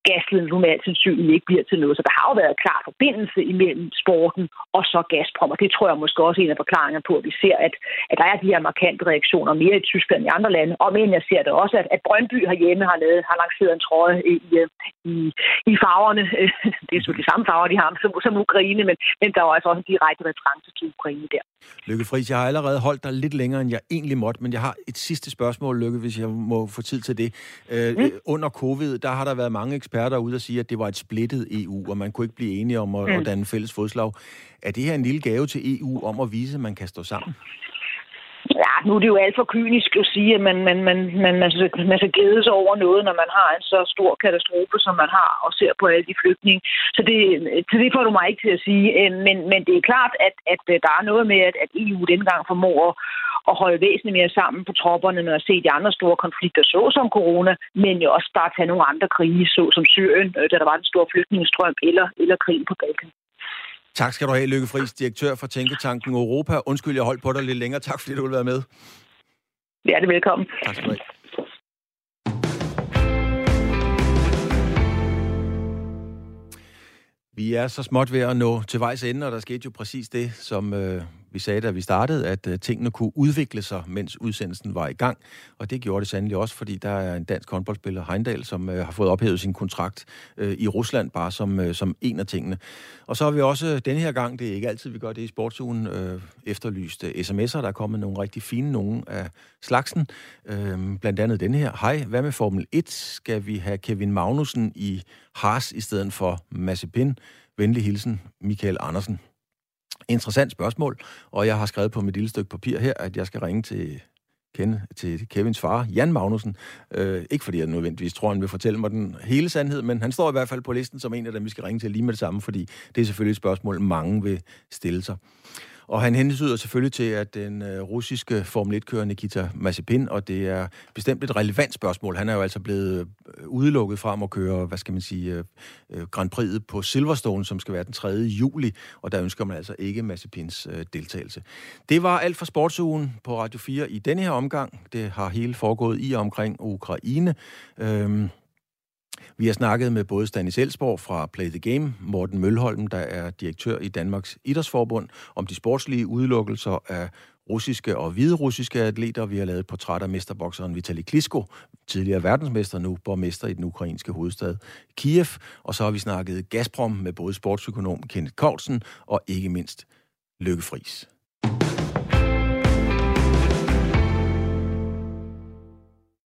gasledning, som alt sandsynligt ikke bliver til noget. Så der har jo været klar forbindelse imellem sporten og så Gazprom, og det tror jeg måske også er en af forklaringerne på, at vi ser, at, at der er de her markante reaktioner mere i Tyskland end i andre lande. Og men jeg ser det også, at, at Brøndby herhjemme har, lavet, har lanceret en trøje i, i, i farverne. Det er selvfølgelig de samme farver, de har som, som Ukraine, men, men der er altså også en direkte reference til Ukraine der. Lykke Friis, jeg har allerede holdt dig lidt længere, end jeg egentlig måtte, men jeg har et sidste spørgsmål, Lykke, hvis jeg må få tid til det. Øh, mm. Under covid, der har der været mange eksperter ude og sige, at det var et splittet EU, og man kunne ikke blive enige om at, mm. at danne fælles fodslag. Er det her en lille gave til EU om at vise, at man kan stå sammen? Ja, nu er det jo alt for kynisk at sige, at man, man, man, man, man, skal, man skal glæde sig over noget, når man har en så stor katastrofe, som man har, og ser på alle de flygtninge. Så det, så det får du mig ikke til at sige. Øh, men, men det er klart, at, at øh, der er noget med, at, at EU dengang formår at holde væsentligt mere sammen på tropperne, når at se de andre store konflikter, såsom corona, men jo også bare tage nogle andre krige, såsom Syrien, øh, da der var en stor flygtningestrøm, eller, eller krigen på Balkan. Tak skal du have, Lykke Friis, direktør for Tænketanken Europa. Undskyld, jeg holdt på dig lidt længere. Tak fordi du vil være med. Ja, det er velkommen. Tak skal du have. Vi er så småt ved at nå til vejs ende, og der skete jo præcis det, som øh, vi sagde, da vi startede, at øh, tingene kunne udvikle sig, mens udsendelsen var i gang. Og det gjorde det sandelig også, fordi der er en dansk håndboldspiller, Heindal, som øh, har fået ophævet sin kontrakt øh, i Rusland, bare som, øh, som en af tingene. Og så har vi også øh, denne her gang, det er ikke altid, vi gør det i sportsugen, øh, efterlyst øh, sms'er. Der er kommet nogle rigtig fine nogle af slagsen. Øh, blandt andet denne her. Hej, hvad med Formel 1? Skal vi have Kevin Magnussen i Haas i stedet for Massepin? Venlig hilsen, Michael Andersen. Interessant spørgsmål, og jeg har skrevet på mit lille stykke papir her, at jeg skal ringe til kende til Kevins far, Jan Magnussen. Øh, ikke fordi jeg nødvendigvis tror, han vil fortælle mig den hele sandhed, men han står i hvert fald på listen som en af dem, vi skal ringe til lige med det samme, fordi det er selvfølgelig et spørgsmål, mange vil stille sig. Og han hensyder selvfølgelig til, at den øh, russiske Formel 1-kører Nikita Mazepin, og det er bestemt et relevant spørgsmål. Han er jo altså blevet øh, udelukket fra at køre, hvad skal man sige, øh, øh, Grand Prix'et på Silverstone, som skal være den 3. juli, og der ønsker man altså ikke Mazepins øh, deltagelse. Det var alt for sportsugen på Radio 4 i denne her omgang. Det har hele foregået i og omkring Ukraine. Øh, vi har snakket med både Stanis Elsborg fra Play the Game, Morten Mølholm, der er direktør i Danmarks Idrætsforbund, om de sportslige udelukkelser af russiske og hviderussiske atleter. Vi har lavet et portræt af mesterbokseren Vitali Klitschko, tidligere verdensmester, nu borgmester i den ukrainske hovedstad Kiev. Og så har vi snakket Gazprom med både sportsøkonom Kenneth Kortsen og ikke mindst Lykke Friis.